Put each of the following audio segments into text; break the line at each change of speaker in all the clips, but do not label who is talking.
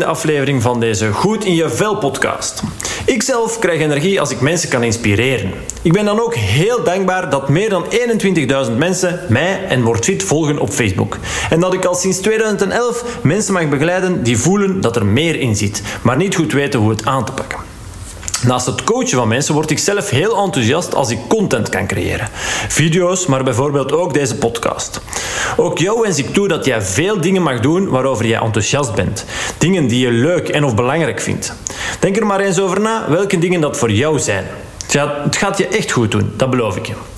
jaar. Welkom bij de 14e aflevering van deze Goed in je Vel podcast. Ik zelf krijg energie als ik mensen kan inspireren. Ik ben dan ook heel dankbaar dat meer dan 21.000 mensen mij en Wordfit volgen op Facebook. En dat ik al sinds 2011 mensen mag begeleiden die voelen dat er meer in zit, maar niet goed weten hoe het aan te pakken. Naast het coachen van mensen word ik zelf heel enthousiast als ik content kan creëren. Video's, maar bijvoorbeeld ook deze podcast. Ook jou wens ik toe dat jij veel dingen mag doen waarover jij enthousiast bent. Dingen die je leuk en of belangrijk vindt. Denk er maar eens over na welke dingen dat voor jou zijn. Het gaat je echt goed doen, dat beloof ik je.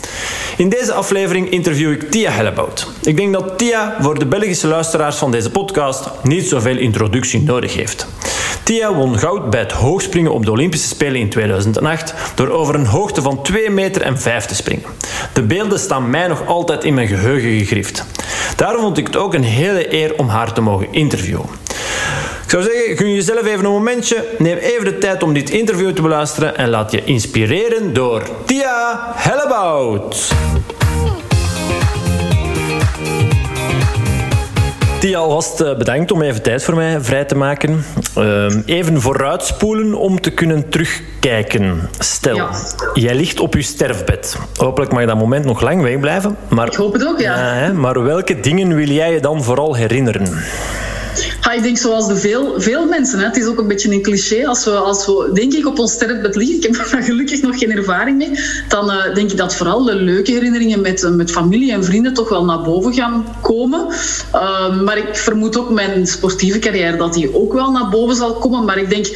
In deze aflevering interview ik Tia Hellebout. Ik denk dat Tia voor de Belgische luisteraars van deze podcast niet zoveel introductie nodig heeft. Tia won goud bij het hoogspringen op de Olympische Spelen in 2008 door over een hoogte van 2 meter en 5 te springen. De beelden staan mij nog altijd in mijn geheugen gegrift. Daarom vond ik het ook een hele eer om haar te mogen interviewen. Ik zou zeggen, gun jezelf even een momentje, neem even de tijd om dit interview te beluisteren en laat je inspireren door Tia Hellebout. Tia, alvast eh, bedankt om even tijd voor mij vrij te maken. Ehm, even vooruitspoelen om te kunnen terugkijken. Stel, jij ligt op je sterfbed. Hopelijk mag dat moment nog lang wegblijven. Maar,
Ik hoop het ook, ja.
maar welke dingen wil jij je dan vooral herinneren?
Ja, ik denk zoals de veel, veel mensen. Hè. Het is ook een beetje een cliché. Als we, als we denk ik, op ons sterfbed liggen, ik heb daar gelukkig nog geen ervaring mee, dan uh, denk ik dat vooral de leuke herinneringen met, met familie en vrienden toch wel naar boven gaan komen. Uh, maar ik vermoed ook mijn sportieve carrière dat die ook wel naar boven zal komen. Maar ik denk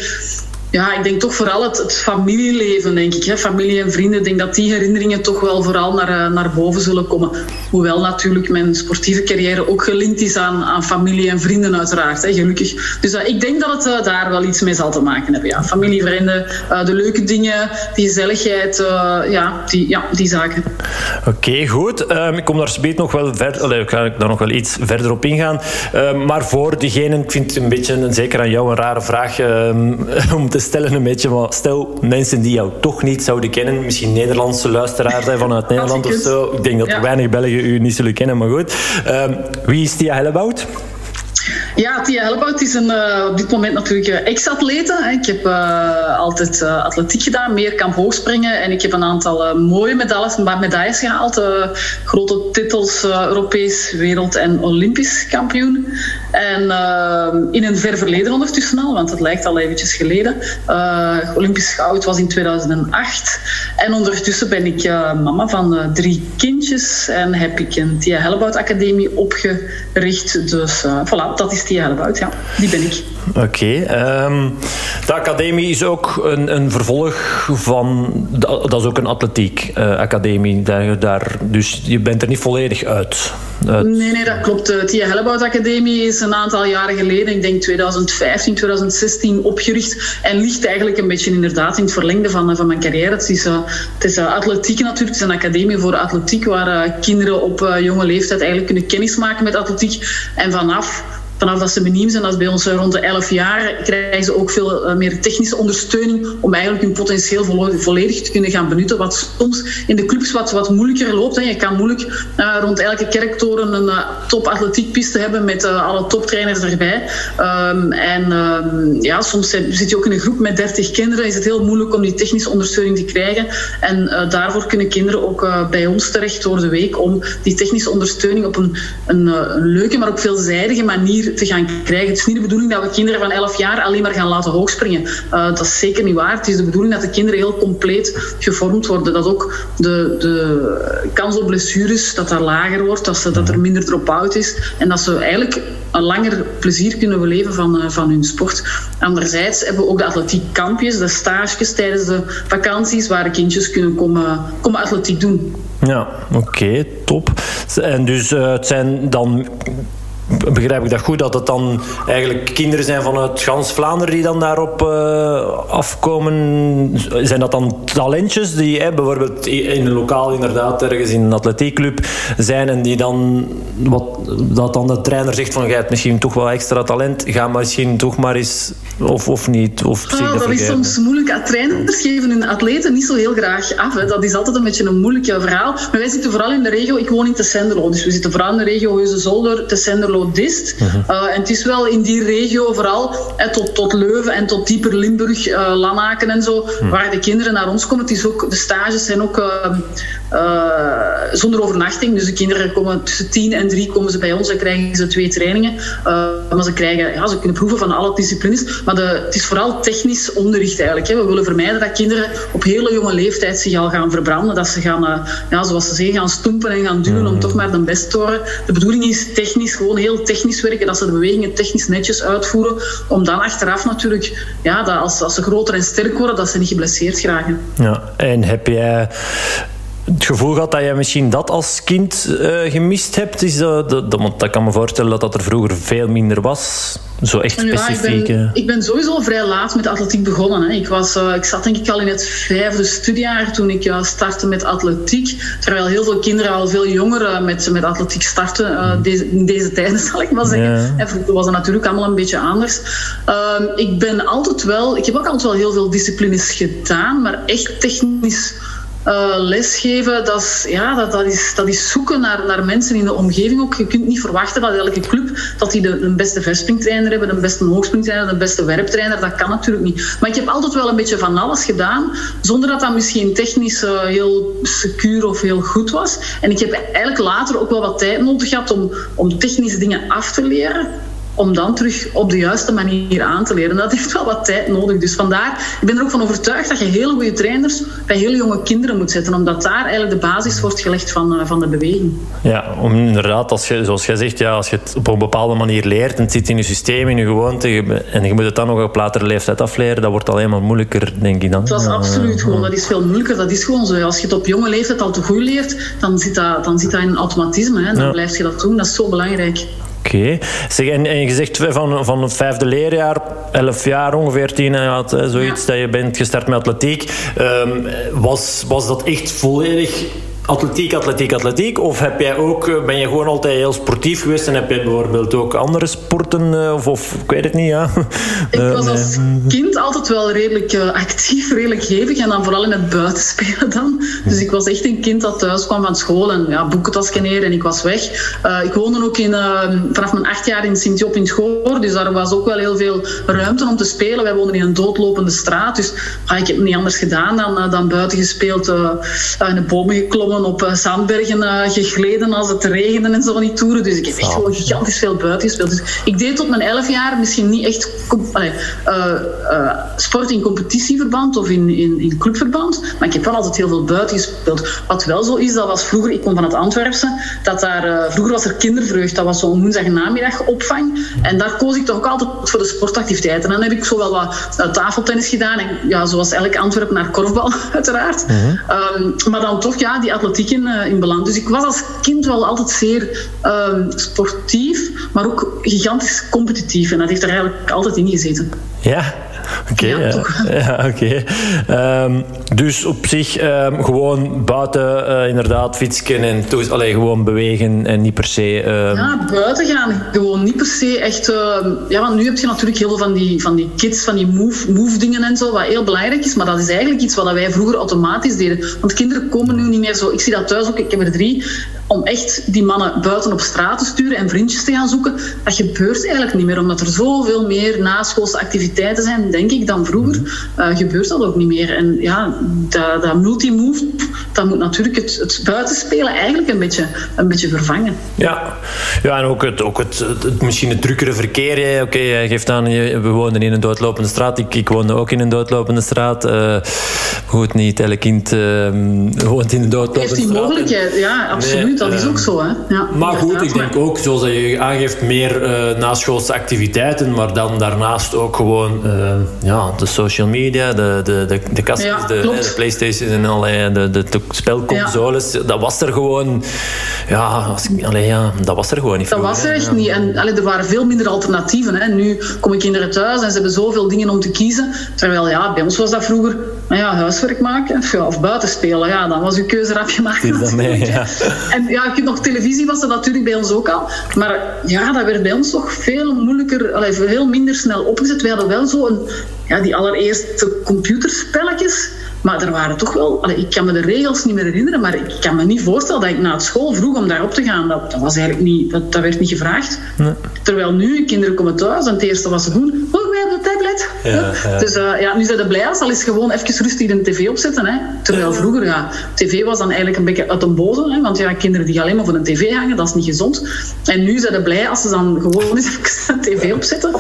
ja, ik denk toch vooral het, het, familieleven, denk ik. Hè. Familie en vrienden, ik denk dat die herinneringen toch wel vooral naar, uh, naar boven zullen komen. Hoewel natuurlijk mijn sportieve carrière ook gelinkt is aan, aan familie en vrienden uiteraard, hè, gelukkig. Dus uh, ik denk dat het uh, daar wel iets mee zal te maken hebben. Ja. Familie, vrienden, de leuke dingen, die gezelligheid, ja, die, ja, die zaken.
Oké, goed. Um, ik kom daar speet nog wel verder, ik ga daar nog wel iets verder op ingaan. Um, maar voor diegenen, ik vind het een beetje, zeker aan jou, een rare vraag um, om te stellen een beetje. Maar stel, mensen die jou toch niet zouden kennen, misschien Nederlandse luisteraars zijn vanuit Nederland of zo. Ik denk dat ja. weinig Belgen u niet zullen kennen, maar goed. Um, wie is Tia Hellebout?
Ja, Tia Hellebout is een, uh, op dit moment natuurlijk uh, ex-atlete. Ik heb uh, altijd atletiek gedaan, meerkamp hoogspringen. En ik heb een aantal mooie medailles, medailles gehaald. grote titels, Europees, wereld- en Olympisch kampioen. En in een ver verleden ondertussen al, want het lijkt al eventjes geleden. Olympisch goud was in 2008. En ondertussen ben ik mama van drie kindjes. En heb ik een Tia Hellebout Academie opgericht. Dus voilà, dat is Tia Hellebout, ja. Die ben ik.
Oké. Okay, um, de academie is ook een, een vervolg van... Dat is ook een atletiek uh, academie. Daar, daar, dus je bent er niet volledig uit.
uit. Nee, nee, dat klopt. De Tia Hellebout Academie is een aantal jaren geleden, ik denk 2015, 2016, opgericht. En ligt eigenlijk een beetje inderdaad in het verlengde van, van mijn carrière. Het is, uh, het is uh, atletiek natuurlijk. Het is een academie voor atletiek, waar kinderen op jonge leeftijd eigenlijk kunnen kennismaken met atletiek. En vanaf vanaf dat ze beniem zijn, dat is bij ons rond de 11 jaar, krijgen ze ook veel meer technische ondersteuning om eigenlijk hun potentieel volledig te kunnen gaan benutten. Wat soms in de clubs wat, wat moeilijker loopt. Hè. Je kan moeilijk uh, rond elke kerktoren een uh, top atletiekpiste hebben met alle toptrainers erbij. Um, en um, ja, soms zit je ook in een groep met 30 kinderen. Is het heel moeilijk om die technische ondersteuning te krijgen. En daarvoor kunnen kinderen ook bij ons terecht door de week om die technische ondersteuning op een, een, een leuke, maar ook veelzijdige manier te gaan krijgen. Het is niet de bedoeling dat we kinderen van 11 jaar alleen maar gaan laten hoogspringen. Uh, dat is zeker niet waar. Het is de bedoeling dat de kinderen heel compleet gevormd worden. Dat ook de, de kans op blessures dat dat lager wordt, dat, ze, dat er minder drop-out is. En dat ze eigenlijk een langer plezier kunnen beleven van, uh, van hun sport. Anderzijds hebben we ook de atletiekkampjes, de stages tijdens de vakanties, waar de kindjes kunnen komen, komen atletiek doen.
Ja, oké, top. En dus uh, het zijn dan begrijp ik dat goed, dat het dan eigenlijk kinderen zijn vanuit gans Vlaanderen die dan daarop uh, afkomen? Zijn dat dan talentjes die hè, bijvoorbeeld in een lokaal inderdaad ergens in een atletiekclub zijn en die dan, wat, dat dan de trainer zegt van, jij hebt misschien toch wel extra talent, ga maar misschien toch maar eens, of, of niet? Of
oh, dat, dat is soms moeilijk. Trainers geven hun atleten niet zo heel graag af. Hè. Dat is altijd een beetje een moeilijk verhaal. Maar wij zitten vooral in de regio, ik woon in Tessenderlo, dus we zitten vooral in de regio Heuse-Zolder, Tessenderlo, melodist. Mhm. en het is wel in die regio vooral tot, tot Leuven en tot dieper Limburg, Lanaken en zo, mhm. waar de kinderen naar ons komen. Het is ook, de stages zijn ook zonder overnachting. Dus de kinderen komen tussen tien en drie komen ze bij ons en krijgen ze twee trainingen. maar ze, krijgen, ja, ze kunnen proeven van alle disciplines. Maar de, het is vooral technisch onderricht eigenlijk. Hè. We willen vermijden dat kinderen op hele jonge leeftijd zich al gaan verbranden. Dat ze gaan, uh, ja, zoals ze zeggen, gaan stoempen en gaan duwen om mm. toch maar de best te worden. De bedoeling is technisch, gewoon heel technisch werken. Dat ze de bewegingen technisch netjes uitvoeren. Om dan achteraf natuurlijk, ja, dat als, als ze groter en sterk worden, dat ze niet geblesseerd geraken.
Ja, en heb jij het gevoel gehad dat jij misschien dat als kind uh, gemist hebt? Is dat, dat, dat, dat, kan me voorstellen dat dat er vroeger veel minder was. Zo echt specifiek.
Ja, ik, ben, ik, ben, sowieso vrij laat met atletiek begonnen. Hè. Ik, was, uh, ik zat denk ik al in het vijfde studiejaar toen ik uh, startte met atletiek. Terwijl heel veel kinderen al veel jonger met, met atletiek starten. Uh, deze, in deze tijden zal ik maar zeggen. Ja. En vroeger was dat natuurlijk allemaal een beetje anders. Ehm, ik ben altijd wel... Ik heb ook altijd wel heel veel disciplines gedaan. Maar echt technisch uh, lesgeven, dat is, ja, dat, dat, is, dat is zoeken naar, naar mensen in de omgeving ook. Je kunt niet verwachten dat elke club dat die de, beste verspringtrainer hebben, de beste hoogspringtrainer, de beste werptrainer. Dat kan natuurlijk niet. Maar ik heb altijd wel een beetje van alles gedaan, zonder dat dat misschien technisch uh, heel secuur of heel goed was. En ik heb eigenlijk later ook wel wat tijd nodig gehad om, om technische dingen af te leren om dan terug op de juiste manier aan te leren. Dat heeft wel wat tijd nodig. Dus vandaar, ik ben er ook van overtuigd dat je hele goede trainers bij hele jonge kinderen moet zetten, omdat daar eigenlijk de basis wordt gelegd van, eh, van de beweging.
Ja, om inderdaad, als je, zoals jij zegt, ja, als je het op een bepaalde manier leert en het zit in je systeem, in je gewoonte, en je moet het dan nog op latere leeftijd afleren, dat wordt alleen maar moeilijker, denk ik dan.
Dat is absoluut gewoon, dat is veel moeilijker. Dat is gewoon zo. Als je het op jonge leeftijd al te goed leert, dan zit dat, dan zit dat in een automatisme. Hè. Dan ja. blijf je dat doen. Dat is zo belangrijk.
Oké. Okay. En, en je zegt van, van het vijfde leerjaar, elf jaar ongeveer, tien jaar, zoiets, dat je bent gestart met atletiek. Um, was, was dat echt volledig atletiek, atletiek, atletiek? Of heb jij ook, eh, ben je gewoon altijd heel sportief geweest en heb je bijvoorbeeld ook andere sporten? Eh, of, of ik weet het niet, ja.
Ik was als kind altijd wel redelijk actief, redelijk hevig en dan vooral in het buitenspelen dan. Dus ik was echt een kind dat thuis kwam van school en ja, boekentasje neer en ik was weg. Uh, ik woonde ook in, uh, vanaf mijn acht jaar in Sint-Job in Schoor, dus daar was ook wel heel veel ruimte om te spelen. Wij woonden in een doodlopende straat, dus ah, ik heb niet anders gedaan dan, dan buiten gespeeld, in de bomen geklommen op zandbergen uh, gegleden als het regende en zo van die toeren. Dus ik heb echt gewoon gigantisch veel buiten gespeeld. Dus ik deed tot mijn elf jaar misschien niet echt allee, uh, sport in competitieverband of in, in, in, clubverband. Maar ik heb wel altijd heel veel buiten gespeeld. Wat wel zo is, dat was vroeger, ik kom van het Antwerpse, dat daar, vroeger was er kindervreugd. Dat was zo'n woensdagnamiddag opvang. En daar koos ik toch ook altijd voor de sportactiviteiten. En dan heb ik zo wel wat tafeltennis gedaan. En ja, zoals elk Antwerp naar korfbal, uiteraard. Mm maar dan toch, ja, die atletiek in, uh, in beland. Dus ik was als kind wel altijd zeer uh, sportief, maar ook gigantisch competitief. En dat heeft er eigenlijk altijd in gezeten.
Ja, Oké, ja, ja. oké. Um, dus op zich um, gewoon buiten uh, inderdaad fietsen en toes, allee, gewoon bewegen en niet per se...
Um... Ja, buiten gaan. Gewoon niet per se echt... ja, want nu heb je natuurlijk heel veel van die, van die kids, van die move, move dingen en zo, wat heel belangrijk is. Maar dat is eigenlijk iets wat wij vroeger automatisch deden. Want kinderen komen nu niet meer zo... Ik zie dat thuis ook, ik heb er drie om echt die mannen buiten op straat te sturen en vriendjes te gaan zoeken, dat gebeurt eigenlijk niet meer. Omdat er zoveel meer naschoolse activiteiten zijn, denk ik, dan vroeger, uh, gebeurt dat ook niet meer. En ja, dat, dat multi-move, dat moet natuurlijk het, het buitenspelen eigenlijk een beetje, een beetje vervangen.
Ja, ja en ook het, ook het, het, misschien het drukkere verkeer. Oké, okay, geeft aan, we woonden in een doodlopende straat. Ik, ik woonde ook in een doodlopende straat. Uh, goed, niet elk kind uh, woont in een doodlopende straat. Heeft
die mogelijkheid, ja, absoluut dat is ook zo. Hè? Ja,
maar goed, ik denk ook, zoals je aangeeft, meer uh, naschoolse activiteiten, maar dan daarnaast ook gewoon uh, ja, de social media, de, de, de, de, kast, ja, de, de, Playstation en allerlei, de, de, de spelconsoles. Dat was er gewoon... Ja, als, allee, ja, dat was er gewoon niet.
Dat was er echt niet. En allee, er waren veel minder alternatieven. Hè. Nu komen kinderen thuis en ze hebben zoveel dingen om te kiezen. Terwijl ja, bij ons was dat vroeger nou ja, huiswerk maken of buiten spelen. Ja, dan was uw keuze rap gemaakt. ja. En ja, nog televisie was er natuurlijk bij ons ook al. Maar ja, dat werd bij ons toch veel moeilijker, allee, veel minder snel opgezet. We hadden wel zo een, ja, die allereerste computerspelletjes. Maar er waren toch wel... ik kan me de regels niet meer herinneren, maar ik kan me niet voorstellen dat ik na het school vroeg om daarop te gaan. Dat, dat was eigenlijk niet... Dat, dat werd niet gevraagd. Nee. Terwijl nu, kinderen komen thuis en het eerste wat ze doen... Oh, wij hebben de tablet. Ja, Dus uh, ja, nu zijn de blij als al eens gewoon even rustig de tv opzetten. Hè. Terwijl vroeger, ja, tv was dan eigenlijk een beetje uit een boze. Hè, want ja, kinderen die alleen maar voor een tv hangen, dat is niet gezond. En nu zijn ze blij als ze dan gewoon eens even de tv opzetten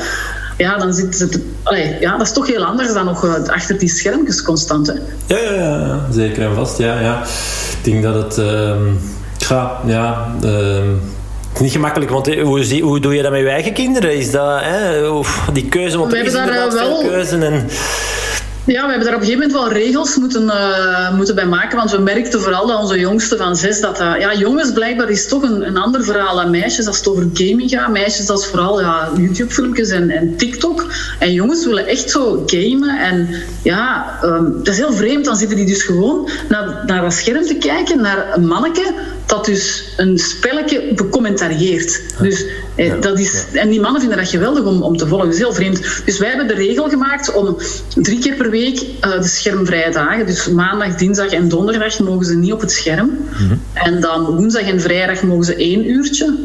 ja, dan zit het. Allee, ja, dat is toch heel anders dan nog uh, achter die schermpjes constant. Hè.
Ja, ja, ja, zeker en vast. Ja, ja. Ik denk dat het. Uh, ja, ja. Uh, het is niet gemakkelijk, want hoe, hoe doe je dat met je eigen kinderen? Is dat hè, die keuze? Want
we hebben daar wel keuze en ja, we hebben daar op een gegeven moment wel regels moeten, uh, moeten bij maken. Want we merkten vooral dat onze jongste van zes... Dat, uh, ja, jongens blijkbaar is toch een, een ander verhaal dan meisjes. Als het over gaming gaat. Meisjes, dat is vooral ja, YouTube-filmpjes en, en TikTok. En jongens willen echt zo gamen. En ja, um, dat is heel vreemd. Dan zitten die dus gewoon naar, naar dat scherm te kijken. Naar een manneke dat dus een spelletje becommentarieert. Dus, eh, dat is, en die mannen vinden dat geweldig om, om te volgen. Dat is heel vreemd. Dus wij hebben de regel gemaakt om drie keer per week uh, de schermvrije dagen. Dus maandag, dinsdag en donderdag mogen ze niet op het scherm. Mhm. En dan woensdag en vrijdag mogen ze één uurtje.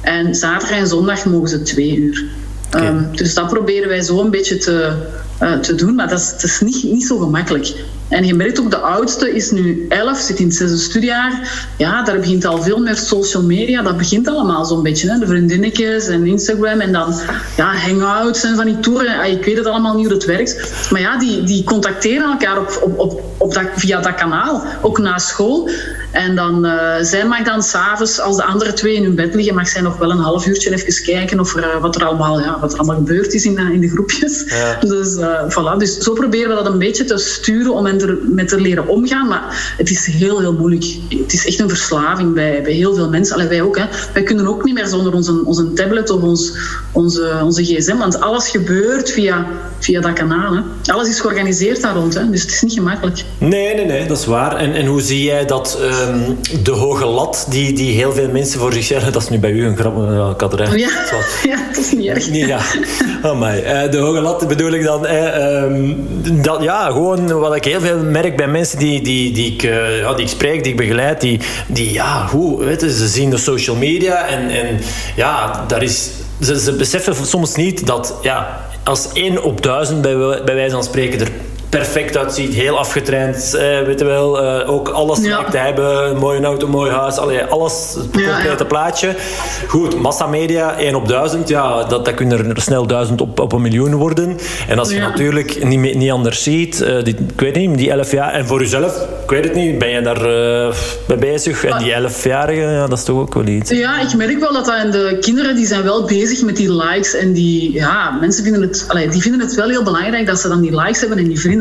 En zaterdag en zondag mogen ze twee uur. Um, dus dat proberen wij zo een beetje te, uh, te doen. Maar dat is, dat is niet, niet zo gemakkelijk. En je merkt ook, de oudste is nu 11, zit in het zesde studiejaar. Ja, daar begint al veel meer social media. Dat begint allemaal zo'n beetje. Hè? De vriendinnetjes en Instagram. En dan ja, hangouts en van die toeren. Ik weet het allemaal niet hoe het werkt. Maar ja, die, die contacteren elkaar op, op, op, op dat, via dat kanaal. Ook na school. En dan, uh, zij mag dan s'avonds, als de andere twee in hun bed liggen, mag zij nog wel een half uurtje even kijken of er, uh, wat, er allemaal, ja, wat er allemaal gebeurd is in, uh, in de groepjes. Ja. Dus, voilà. dus zo proberen we dat een beetje te sturen om hen er, met te leren omgaan. Maar het is heel, heel moeilijk. Het is echt een verslaving bij, bij heel veel mensen. Allee, wij ook. Hè. Wij kunnen ook niet meer zonder onze, onze tablet of ons, onze, onze gsm. Want alles gebeurt via, via dat kanaal. Hè. Alles is georganiseerd daar rond. Hè. Dus het is niet gemakkelijk.
Nee, nee, nee. Dat is waar. En, en hoe zie jij dat... Ehm, de hoge lat die, die heel veel mensen voor zich stellen. Dat is nu bij u een grap. Ja, ik had er echt...
Ja, ja, dat is niet erg.
Nee, ja. Oh my. Uh, de hoge lat bedoel ik dan... Uh, dat, ja, gewoon wat ik heel veel merk bij mensen die, die, die, ik, uh, ja, die ik spreek, die ik begeleid. Die, die ja, hoe, weet je, ze zien de social media en, en ja, daar is... Ze, ze beseffen soms niet dat ja, als één op duizend bij, bij wijze van spreken er perfect uitziet, heel afgetraind, eh, weet je wel, eh, ook alles ja. te hebben, een mooie auto, een mooi huis, allee, alles, het complete ja, plaatje. Goed, massamedia, 1 op 1000, ja, dat, dat kunnen er snel 1000 op, op een miljoen worden. En als je natuurlijk niet, niet anders ziet, uh, die, ik weet niet, die 11 jaar, en voor jezelf, ik weet het niet, ben je daar uh, mee bezig? En die 11-jarigen, ja, dat is toch ook wel iets.
Ja, ik merk wel dat, dat en de kinderen die zijn wel bezig met die likes en die, ja, mensen vinden het, allee, die vinden het wel heel belangrijk dat ze dan die likes hebben en die vrienden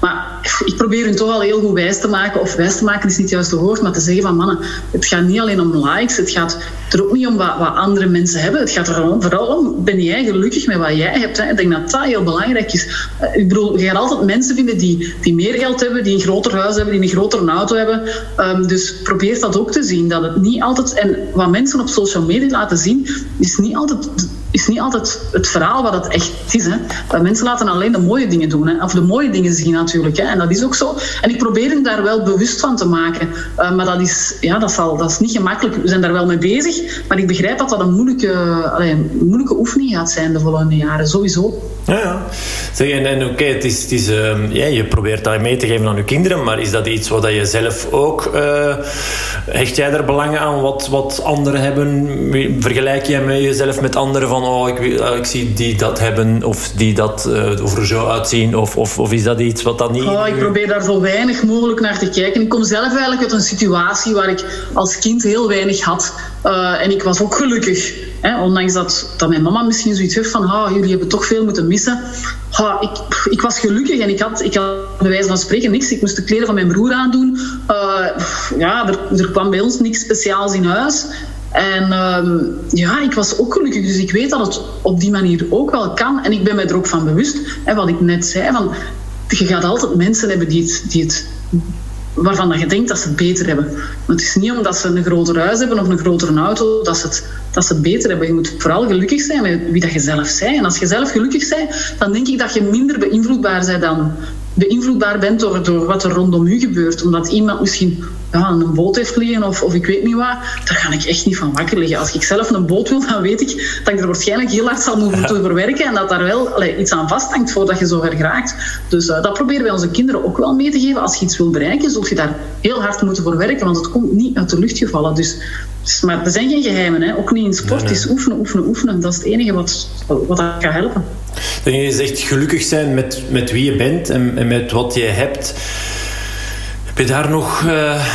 maar ik probeer hun toch al heel goed wijs te maken. Of wijs te maken is niet juist het woord, maar te zeggen van mannen, het gaat niet alleen om likes. Het gaat er ook niet om wat, wat andere mensen hebben. Het gaat er vooral om, ben jij gelukkig met wat jij hebt? Hè? Ik denk dat dat heel belangrijk is. Eh, ik bedoel, je gaat altijd mensen vinden die, die meer geld hebben, die een groter huis hebben, die een grotere auto hebben. Um, dus probeer dat ook te zien. Dat het niet altijd... En wat mensen op social media laten zien, is niet altijd is niet altijd het verhaal wat het echt is. Hè. Mensen laten alleen de mooie dingen doen. Hè. Of de mooie dingen zien natuurlijk. Hè. En dat is ook zo. En ik probeer hen daar wel bewust van te maken. Uh, maar dat is, ja, dat, zal, dat is niet gemakkelijk. We zijn daar wel mee bezig. Maar ik begrijp dat dat een moeilijke, allee, een moeilijke oefening gaat zijn de volgende jaren. Sowieso.
Ja, ja. Zeg, en, en oké, het is, het is, uh, ja, je probeert dat mee te geven aan je kinderen. Maar is dat iets wat je zelf ook... Uh, hecht jij er belang aan wat, wat anderen hebben? Vergelijk jij met jezelf met anderen van oh, ik, eh, ik zie die dat hebben of die dat uh, of er zo uitzien? Of, of, of is dat iets wat dan niet...
Oh, ik probeer daar zo weinig mogelijk naar te kijken. Ik kom zelf eigenlijk uit een situatie waar ik als kind heel weinig had. Uh, en ik was ook gelukkig. Hè? Ondanks dat, dat mijn mama misschien zoiets heeft van jullie hebben toch veel moeten missen. Ik, ik was gelukkig en ik had, ik had bij wijze van spreken niks. Ik moest de kleren van mijn broer aandoen. Uh, ja, er, er kwam bij ons niks speciaals in huis. En um, ja, ik was ook gelukkig, dus ik weet dat het op die manier ook wel kan. En ik ben me er ook van bewust, hè, wat ik net zei, van, je gaat altijd mensen hebben die het, die het waarvan je denkt dat ze het beter hebben. Maar het is niet omdat ze een groter huis hebben of een grotere auto dat ze, het, dat ze het beter hebben. Je moet vooral gelukkig zijn met wie dat je zelf bent. En als je zelf gelukkig bent, dan denk ik dat je minder beïnvloedbaar bent dan, beïnvloedbaar bent door, door wat er rondom u gebeurt. Omdat iemand misschien ja, een boot heeft liggen of, of ik weet niet wat, daar ga ik echt niet van wakker liggen. Als ik zelf een boot wil, dan weet ik dat ik er waarschijnlijk heel hard zal moeten verwerken en dat daar wel allee, iets aan vasthangt voordat je zo ver geraakt. Dus uh, dat proberen wij onze kinderen ook wel mee te geven. Als je iets wil bereiken, zul je daar heel hard moeten voor werken, want het komt niet uit de lucht gevallen. Dus maar er zijn geen geheimen, hè. ook niet in sport. Is oefenen, oefenen, oefenen. Dat is het enige wat, wat dat kan helpen.
je zegt gelukkig zijn met, met wie je bent en, en met wat je hebt. Heb je daar nog uh,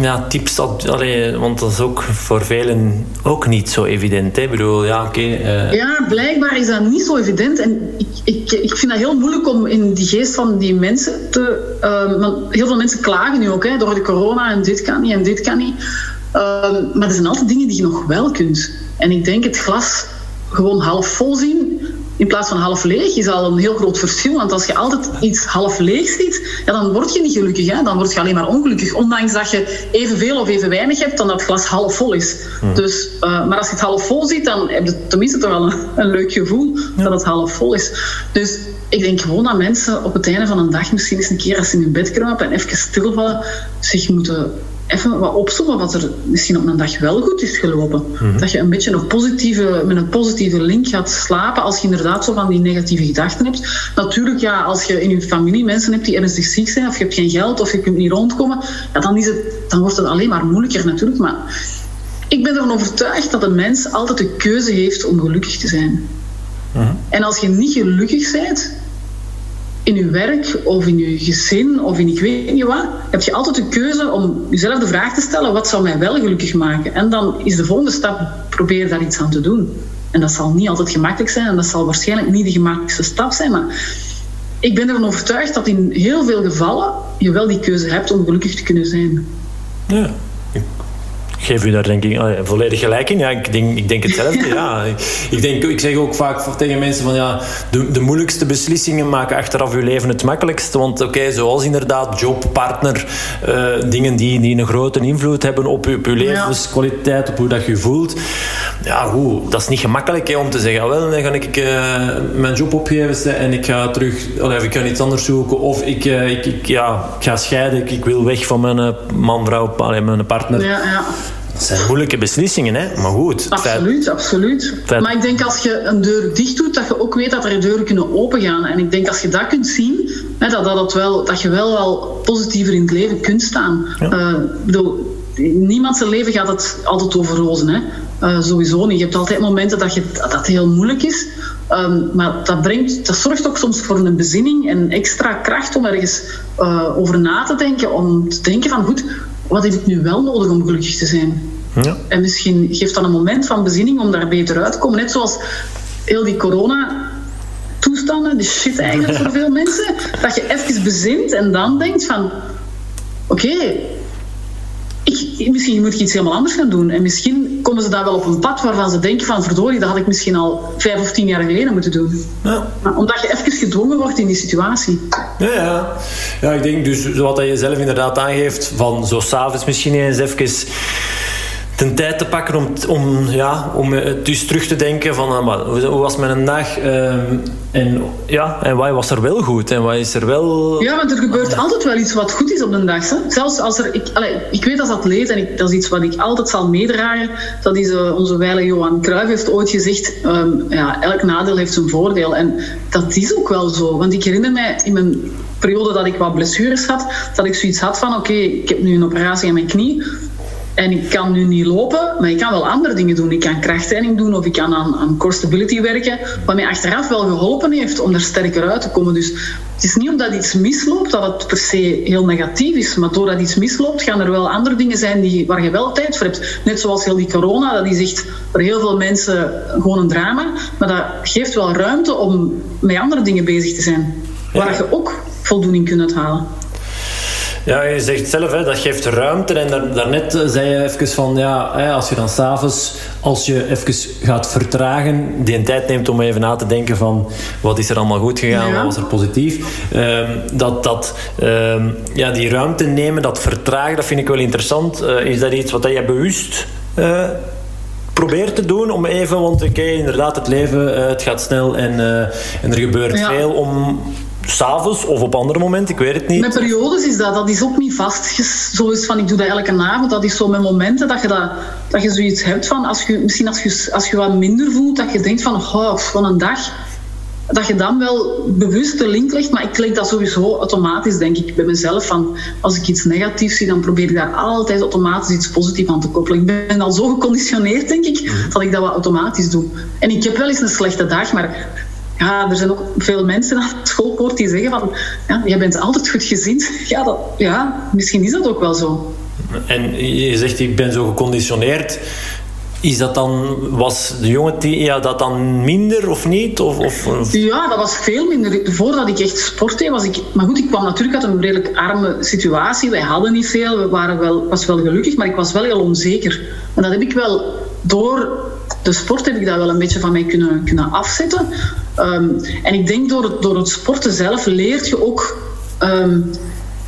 ja, tips? Allee, want dat is ook voor velen ook niet zo evident. Hè? Ik bedoel, ja, oké. Okay,
uh... Eh. Ja, blijkbaar is dat niet zo evident. En ik, ik, ik vind dat heel moeilijk om in die geest van die mensen te... Uh, want heel veel mensen klagen nu ook hè, door de corona en dit kan niet en dit kan niet. Maar er zijn altijd dingen die je nog wel kunt. En ik denk het glas gewoon half vol zien in plaats van half leeg is al een heel groot verschil. Want als je altijd iets half leeg ziet, ja, dan word je niet gelukkig. Hè? Dan word je alleen maar ongelukkig. Ondanks dat je evenveel of even weinig hebt dan dat het glas half vol is. Hmm. Dus, uh, maar als je het half vol ziet, dan heb je tenminste toch wel een, een leuk gevoel dat het half vol is. Dus ik denk gewoon dat mensen op het einde van een dag misschien eens een keer als ze in hun bed kruipen en even stilvallen, zich moeten even wat opzommen wat er misschien op een dag wel goed is gelopen. Mhm. Dat je een beetje nog positieve, met een positieve link gaat slapen als je inderdaad zo van die negatieve gedachten hebt. Natuurlijk, ja, als je in je familie mensen hebt die ernstig ziek zijn, of je hebt geen geld, of je kunt niet rondkomen, ja, dan, is het, dan wordt het alleen maar moeilijker natuurlijk. Maar ik ben ervan overtuigd dat een mens altijd de keuze heeft om gelukkig te zijn. Mhm. En als je niet gelukkig bent, in je werk of in je gezin of in ik weet niet wat, heb je altijd de keuze om jezelf de vraag te stellen: wat zou mij wel gelukkig maken? En dan is de volgende stap: probeer daar iets aan te doen. En dat zal niet altijd gemakkelijk zijn en dat zal waarschijnlijk niet de gemakkelijkste stap zijn, maar ik ben ervan overtuigd dat in heel veel gevallen je wel die keuze hebt om gelukkig te kunnen zijn.
Ja, geef u daar denk ik volledig gelijk in. Ja, ik, denk, ik denk hetzelfde. ja. ik, denk, ik zeg ook vaak tegen mensen van ja, de, de moeilijkste beslissingen maken achteraf uw leven het makkelijkst. Want oké, zoals inderdaad job, partner, uh, dingen die, die een grote invloed hebben op uw, op uw levenskwaliteit, op hoe dat je voelt. Ja, hoe, dat is niet gemakkelijk hè, om te zeggen, ah, wel, dan ga ik uh, mijn job opgeven en ik ga terug, of ik ga iets anders zoeken. Of ik, uh, ik, ik, ja, ik ga scheiden, ik, ik wil weg van mijn man, vrouw, mijn partner.
Ja, ja.
Dat zijn moeilijke beslissingen, hè? maar goed.
Absoluut, absoluut. Maar ik denk als je een deur dicht doet, dat je ook weet dat er deuren kunnen opengaan. En ik denk als je dat kunt zien, hè, dat, dat, wel, dat je wel wel positiever in het leven kunt staan. Ja. Uh, bedoel, niemand zijn leven gaat het altijd over rozen. Hè? Uh, sowieso niet. Je hebt altijd momenten dat, je, dat heel moeilijk is. Um, maar dat, brengt, dat zorgt ook soms voor een bezinning en extra kracht om ergens uh, over na te denken. Om te denken van goed, wat heb ik nu wel nodig om gelukkig te zijn? Ja. En misschien geeft dat een moment van bezinning om daar beter uit te komen. Net zoals heel die corona toestanden, de shit eigenlijk voor veel mensen. Dat je even bezint en dan denkt van... Oké, ik, misschien moet ik iets helemaal anders gaan doen. En misschien komen ze daar wel op een pad waarvan ze denken van verdorie, dat had ik misschien al vijf of tien jaar geleden moeten doen. Ja. Maar omdat je even gedwongen wordt in die situatie.
Ja, ja. ja ik denk dus wat je zelf inderdaad aangeeft, van zo s'avonds misschien eens even de tijd te pakken om, om, ja, om het dus terug te denken van uh, hoe was mijn dag uh, en, ja, en wat was er wel goed en wat is er wel...
Ja, want er gebeurt altijd wel iets wat goed is op een dag. Hè? Zelfs als er... Ik, allez, ik weet als atleet en ik, dat is iets wat ik altijd zal meedragen. Dat is uh, onze wijle Johan Cruijff heeft ooit gezegd um, ja, elk nadeel heeft zijn voordeel. En dat is ook wel zo. Want ik herinner mij in mijn periode dat ik wat blessures had, dat ik zoiets had van oké, okay, ik heb nu een operatie aan mijn knie en ik kan nu niet lopen, maar ik kan wel andere dingen doen. Ik kan krachttraining doen of ik kan aan, aan core stability werken. Wat mij achteraf wel geholpen heeft om er sterker uit te komen. Dus het is niet omdat iets misloopt dat het per se heel negatief is. Maar doordat iets misloopt, gaan er wel andere dingen zijn die, waar je wel tijd voor hebt. Net zoals heel die corona, dat is echt voor heel veel mensen gewoon een drama. Maar dat geeft wel ruimte om met andere dingen bezig te zijn. Waar je ook voldoening kunt halen.
Ja, je zegt zelf, hè, dat geeft ruimte. En daar, daarnet zei je even van, ja, hè, als je dan s'avonds, als je even gaat vertragen, die een tijd neemt om even na te denken van, wat is er allemaal goed gegaan, wat was er positief. Um, dat, dat um, ja, die ruimte nemen, dat vertragen, dat vind ik wel interessant. Uh, is dat iets wat jij bewust uh, probeert te doen om even, want oké, okay, inderdaad, het leven, uh, het gaat snel en, en er gebeurt veel om s'avonds of op andere momenten, ik weet het niet.
Met periodes is dat, dat is ook niet vast. Zo is van, ik doe dat elke avond. Dat is zo met momenten dat je, dat, dat je zoiets hebt van, als je, misschien als je, als je wat minder voelt, dat je denkt van, oh, van een dag dat je dan wel bewust de link legt, maar ik leg dat sowieso automatisch, denk ik, bij mezelf. Van als ik iets negatiefs zie, dan probeer ik daar altijd automatisch iets positiefs aan te koppelen. Ik ben al zo geconditioneerd, denk ik, mhm. dat ik dat wat automatisch doe. En ik heb wel eens een slechte dag, maar ja, er zijn ook veel mensen aan het schoolpoort die zeggen van, ja, jij bent altijd goed gezind. Ja, dat, ja, misschien is dat ook wel zo.
En je zegt, ik ben zo geconditioneerd. Is dat dan, was de jonge ja, dat dan minder of niet? Of, of,
Ja, dat was veel minder. Voordat ik echt sportte, was ik... Maar goed, ik kwam natuurlijk uit een redelijk arme situatie. Wij hadden niet veel, we waren wel, was wel gelukkig, maar ik was wel heel onzeker. En dat heb ik wel... Door de sport heb ik dat wel een beetje van mij kunnen, kunnen afzetten. Ehm, en ik denk door het, door het sporten zelf leert je ook... Ehm,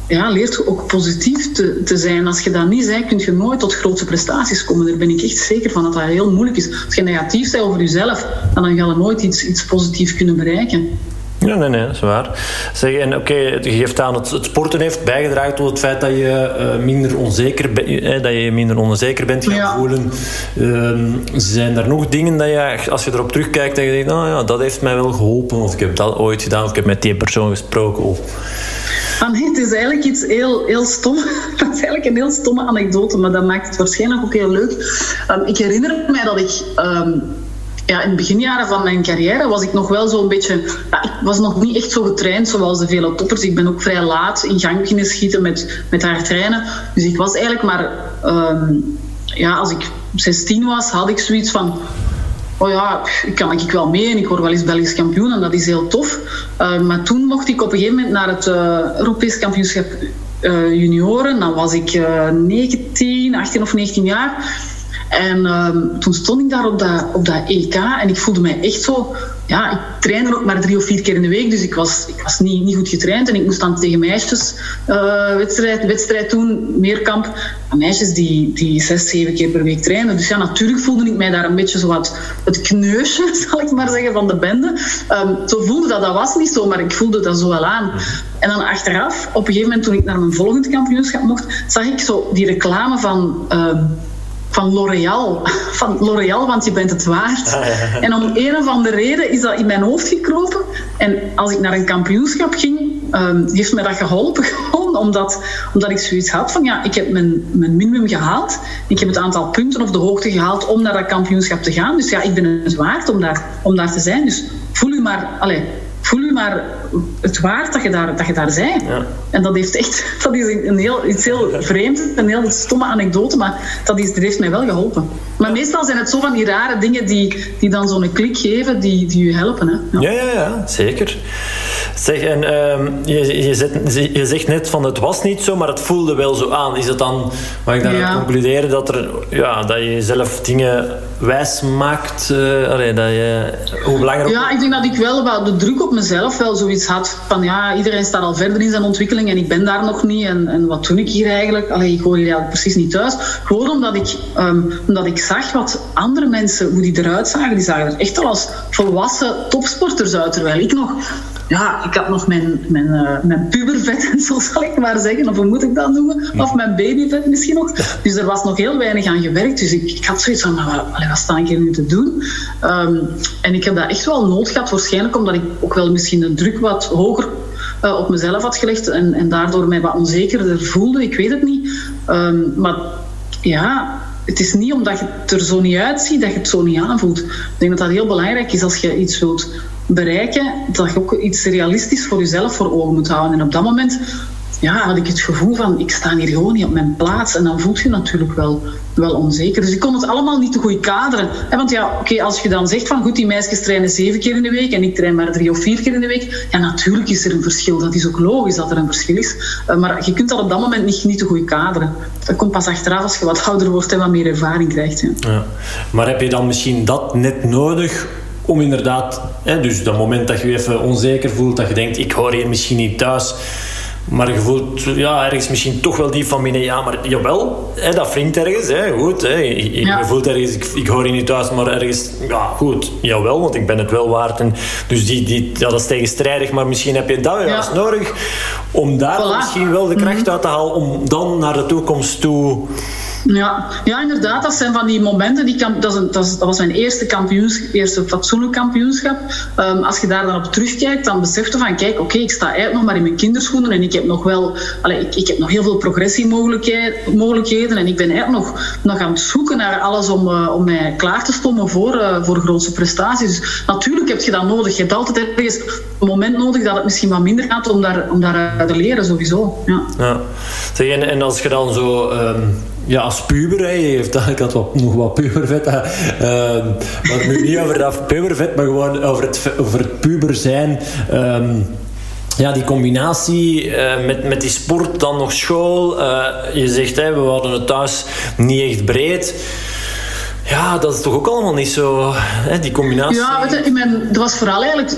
ja, leert ook positief te, te zijn. Als je dat niet bent, kun je nooit tot grote prestaties komen. Daar ben ik echt zeker van dat dat heel moeilijk is. Als je negatief bent over jezelf, dan ga je nooit iets, iets positiefs kunnen bereiken.
Ja, nee, nee, dat is waar. Zeg, en oké, je geeft aan dat het sporten heeft bijgedragen tot het feit dat je uh, minder onzeker bent, eh, dat je minder onzeker bent gaan voelen. Uh, zijn er nog dingen dat je, als je erop terugkijkt, dat je denkt, nou ja, dat heeft mij wel geholpen, of ik heb dat ooit gedaan, of ik heb met die persoon gesproken, of
Ah, nee, het is eigenlijk iets heel, heel stom. Het is eigenlijk een heel stomme anekdote, maar dat maakt het waarschijnlijk ook heel leuk. Um, ik herinner mij dat ik... Um, ja, in de beginjaren van mijn carrière was ik nog wel zo'n beetje... Ja, ik was nog niet echt zo getraind zoals de vele toppers. Ik ben ook vrij laat in gang beginnen schieten met, met haar trainen. Dus ik was eigenlijk maar... Um, ja, als ik 16 was, had ik zoiets van oh ja, ik kan ik wel mee en ik word wel eens Belgisch kampioen en dat is heel tof. Uh, maar toen mocht ik op een gegeven moment naar het uh, Europees kampioenschap uh, junioren. Dan was ik 19, 18 of 19 jaar. En um, toen stond ik daar op dat, op dat EK en ik voelde mij echt zo ja, ik trainde ook maar drie of vier keer in de week, dus ik was, ik was niet, niet goed getraind. En ik moest dan tegen meisjes uh, wedstrijd, wedstrijd doen, meerkamp. Meisjes die, die zes, zeven keer per week trainen. Dus ja, natuurlijk voelde ik mij daar een beetje zo wat het kneusje, zal ik maar zeggen, van de bende. Um, zo voelde dat, dat was niet zo, maar ik voelde dat zo wel aan. En dan achteraf, op een gegeven moment toen ik naar mijn volgende kampioenschap mocht, zag ik zo die reclame van... Uh, van L'Oréal. Van L'Oréal, want je bent het waard. Ah, en om een of andere reden is dat in mijn hoofd gekropen. En als ik naar een kampioenschap ging, um, heeft mij dat geholpen. Gewoon omdat, omdat ik zoiets had van, ja, ik heb mijn, mijn minimum gehaald. Ik heb het aantal punten of de hoogte gehaald om naar dat kampioenschap te gaan. Dus ja, ik ben het waard om daar, om daar te zijn. Dus voel u maar... Allez, voel je maar het waard dat je daar, dat je daar bent. Ja. En dat heeft echt, dat is een heel, iets heel vreemd, een heel stomme anekdote, maar dat, is, dat heeft mij wel geholpen. Maar meestal zijn het zo van die rare dingen die, die dan zo'n klik geven, die, die je helpen. Hè?
Ja. ja, ja, ja, zeker. Zeg, en uh, je, je, zet, je, zegt net van het was niet zo, maar het voelde wel zo aan. Is het dan, mag ik dan ja. concluderen dat, er, ja, dat je zelf dingen wijs maakt? Uh, allee, dat je, hoe belangrijk...
Ja, ik denk dat ik wel wat de druk op mezelf wel zoiets had van ja, iedereen staat al verder in zijn ontwikkeling en ik ben daar nog niet. En, en wat doe ik hier eigenlijk? Allee, ik hoor hier eigenlijk precies niet thuis. Gewoon omdat ik, um, omdat ik zag wat andere mensen, hoe die eruit zagen. Die zagen er echt al als volwassen topsporters uit. Terwijl ik nog ja, ik had nog mijn, mijn, uh, mijn pubervet, zo zal ik maar zeggen, of hoe moet ik dat noemen? Of mijn babyvet misschien nog. Dus er was nog heel weinig aan gewerkt. Dus ik, ik had zoiets van, maar wat, wat sta ik hier nu te doen? Um, en ik heb dat echt wel nood gehad, waarschijnlijk omdat ik ook wel misschien de druk wat hoger uh, op mezelf had gelegd en, en daardoor mij wat onzekerder voelde. Ik weet het niet. Um, maar ja, het is niet omdat je het er zo niet uitziet dat je het zo niet aanvoelt. Ik denk dat dat heel belangrijk is als je iets wilt bereiken, dat je ook iets realistisch voor jezelf voor ogen moet houden. En op dat moment ja, had ik het gevoel van, ik sta hier gewoon niet op mijn plaats. En dan voelt je natuurlijk wel, wel onzeker. Dus ik kon het allemaal niet te goed kaderen. Want ja, oké, als je dan zegt van, goed, die meisjes trainen zeven keer in de week en ik train maar drie of vier keer in de week. Ja, natuurlijk is er een verschil. Dat is ook logisch dat er een verschil is. Eh, maar je kunt dat op dat moment niet, niet te goed kaderen. Dat komt pas achteraf als je wat ouder wordt en wat meer ervaring krijgt. Ja. ja.
Maar heb je dan misschien dat net nodig om inderdaad, hè, dus dat moment dat je je even onzeker voelt, dat je denkt, ik hoor hier misschien niet thuis, Maar je voelt ja, ergens misschien toch wel die van binnen, ja, maar jawel, hè, dat wringt ergens, hè, goed. Hè, je, voelt ergens, ik, ik hoor je niet thuis, maar ergens, ja, goed, jawel, want ik ben het wel waard. En dus die, die, ja, dat is tegenstrijdig, maar misschien heb je dat juist nodig om daar misschien wel de kracht mhm. uit te halen om dan naar de toekomst toe
ja, ja, inderdaad. Dat zijn van die momenten. Die dat, dat, dat, was mijn eerste, eerste fatsoenlijk kampioenschap. Um, als je daar dan op terugkijkt, dan besef je van... Kijk, oké, ik sta eigenlijk nog maar in mijn kinderschoenen. En ik heb nog wel... Allez, ik, ik heb nog heel veel progressiemogelijkheden. En ik ben eigenlijk nog, nog aan het zoeken naar alles om, uh, om mij klaar te stommen voor, uh, voor grootste prestaties. Dus natuurlijk heb je dat nodig. Je hebt altijd ergens een moment nodig dat het misschien wat minder gaat om daar, om daar te leren, sowieso. Ja. ja.
Zeg, en, en als je dan zo... Um ja, als puber, hè, je heeft ik had nog wat pubervet. Uh, maar nu niet over dat pubervet, maar gewoon over het, over het puber zijn. Ehm, ja, die combinatie uh, met, met die sport, dan nog school. Uh, je zegt, we hadden het thuis niet echt breed. Ja, dat is toch ook allemaal niet zo, hè, die combinatie.
Ja, weet ik dat was vooral eigenlijk...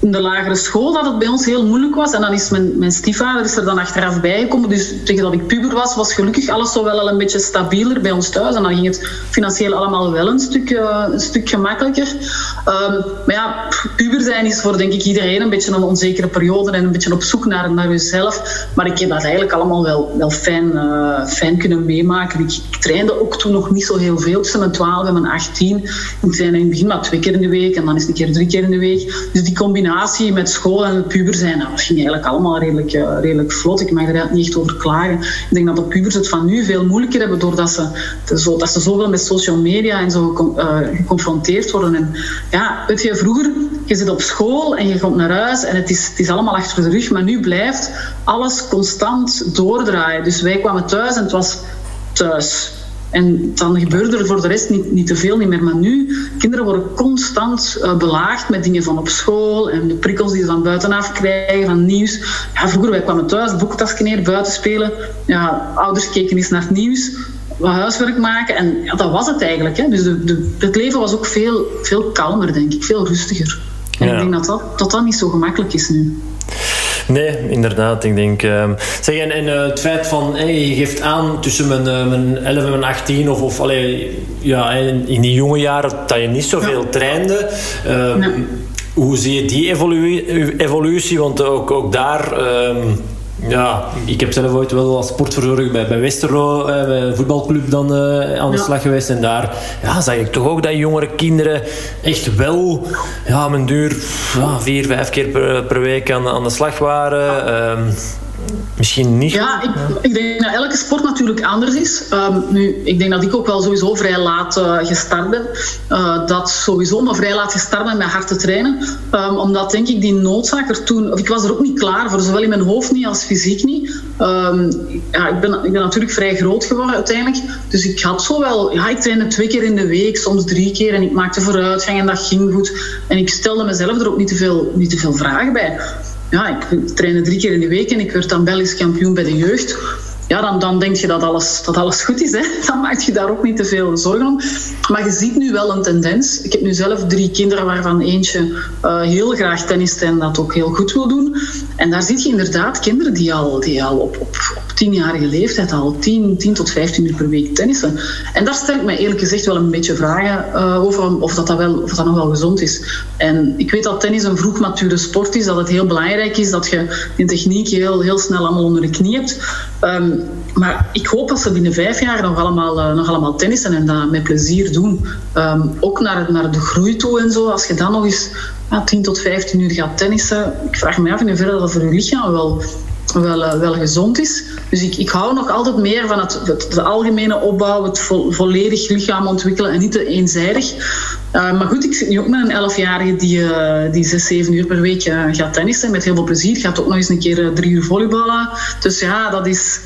in de lagere school dat het bij ons heel moeilijk was. En dan is mijn, mijn stiefvader is er dan achteraf bijgekomen. Dus tegen dat ik puber was, was gelukkig alles zo wel al een beetje stabieler bij ons thuis. En dan ging het financieel allemaal wel een stuk, uh, een stuk gemakkelijker. Um, maar ja, puber zijn is voor denk ik iedereen een beetje een onzekere periode en een beetje op zoek naar, naar jezelf. Maar ik heb dat eigenlijk allemaal wel, wel fijn, uh, fijn kunnen meemaken. Ik, ik, trainde ook toen nog niet zo heel veel, tussen mijn 12 en mijn 18. Ik trainde in het begin maar twee keer in de week en dan is het een keer drie keer in de week. Dus die combinatie met school en het puber zijn, ging eigenlijk allemaal redelijk, uh, redelijk vlot. Ik mag er niet echt over klagen. Ik denk dat de pubers het van nu veel moeilijker hebben doordat ze, zo, dat ze zoveel met social media en zo uh, geconfronteerd worden. En ja, weet je, vroeger, je zit op school en je komt naar huis en het is, het is allemaal achter de rug, maar nu blijft alles constant doordraaien. Dus wij kwamen thuis en het was thuis. En dan gebeurde er voor de rest niet, niet te veel niet meer. Maar nu, kinderen worden constant uh, belaagd met dingen van op school en de prikkels die ze van buitenaf krijgen, van nieuws. Ja, vroeger, wij kwamen thuis, boektasje neer, buiten spelen. Ja, ouders keken eens naar het nieuws, wat huiswerk maken. En ja, dat was het eigenlijk. Hè. Dus de, de, het leven was ook veel, veel kalmer, denk ik. Veel rustiger. En ik denk dat dat, dat dat niet zo gemakkelijk is nu.
Nee, inderdaad. Ik denk, uh, zeg, en, en uh, het feit van, hey, je geeft aan tussen mijn, uh, mijn 11 en mijn 18, of, of allee, ja, in, in die jonge jaren dat je niet zoveel ja. trainde. Nee. Hoe zie je die evolu evolutie? Want ook, ook daar. Um, ja, ik heb zelf ooit wel als sportverzorger bij, bij Westerlo, eh, bij een voetbalclub, dan uh, aan de slag geweest. En daar ja, zag ik toch ook dat jongere kinderen echt wel, ja, mijn duur, ja, vier, vijf keer per, per week aan, aan de slag waren. Uh, misschien niet.
Ja, ik, ik, denk dat elke sport natuurlijk anders is. Um, nu, ik denk dat ik ook wel sowieso vrij laat uh, gestart ben. Uh, dat sowieso, maar vrij laat gestart ben met hard te trainen. Um, omdat denk ik die noodzaak er toen... Of ik was er ook niet klaar voor, zowel in mijn hoofd niet als fysiek niet. Um, ja, ik, ben, ik ben natuurlijk vrij groot geworden uiteindelijk. Dus ik had zo wel... Ja, ik trainde twee keer in de week, soms drie keer. En ik maakte vooruitgang en dat ging goed. En ik stelde mezelf er ook niet te veel, niet te veel vragen bij ja, ik trainde drie keer in de week en ik werd dan Belgisch kampioen bij de jeugd ja, dan, dan denk je dat alles, dat alles goed is. Hè? Dan maak je daar ook niet te veel zorgen om. Maar je ziet nu wel een tendens. Ik heb nu zelf drie kinderen waarvan eentje uh, heel graag tennist en dat ook heel goed wil doen. En daar zie je inderdaad kinderen die al, die al op, op tienjarige leeftijd al 10, 10 tot 15 uur per week tennissen. En daar stel ik me eerlijk gezegd wel een beetje vragen uh, over of dat, dat, wel, of dat nog wel gezond is. En ik weet dat tennis een vroeg mature sport is, dat het heel belangrijk is dat je die techniek heel, heel snel allemaal onder de knie hebt. Um, maar ik hoop dat ze binnen vijf jaar nog allemaal, uh, nog allemaal tennissen en dat met plezier doen. Um, ook naar, naar de groei toe en zo. Als je dan nog eens ja, 10 tot 15 uur gaat tennissen. Ik vraag me af in hoeverre dat voor je lichaam wel, wel, uh, wel gezond is. Dus ik, ik hou nog altijd meer van het, het de algemene opbouw, het vo, volledig lichaam ontwikkelen en niet te eenzijdig. Uh, maar goed, ik zit nu ook met een 11-jarige die, uh, die 6, 7 uur per week gaat tennissen met heel veel plezier. Gaat ook nog eens een keer drie uur volleyballen. Dus ja, dat is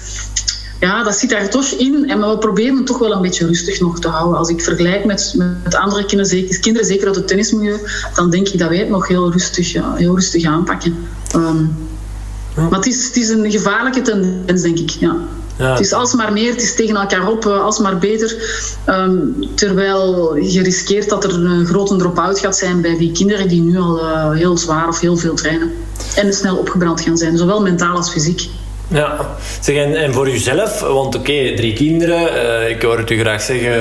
ja, dat zit daar toch in. En we proberen het toch wel een beetje rustig nog te houden. Als ik vergelijk met, met andere kinderen, zeker, kinderen, zeker uit het tennismilieu, dan denk ik dat wij het nog heel rustig, heel rustig aanpakken. Um, maar het is, het is een gevaarlijke tendens, denk ik. Ja. Ja. Het is alsmaar meer, het is tegen elkaar op, uh, alsmaar beter. Um, terwijl je riskeert dat er een grote drop-out gaat zijn bij die kinderen die nu al uh, heel zwaar of heel veel trainen. En snel opgebrand gaan zijn, zowel mentaal als fysiek.
Ja, zeg, en, en voor jezelf, want oké, drie kinderen, uh, ik hoor het u graag zeggen,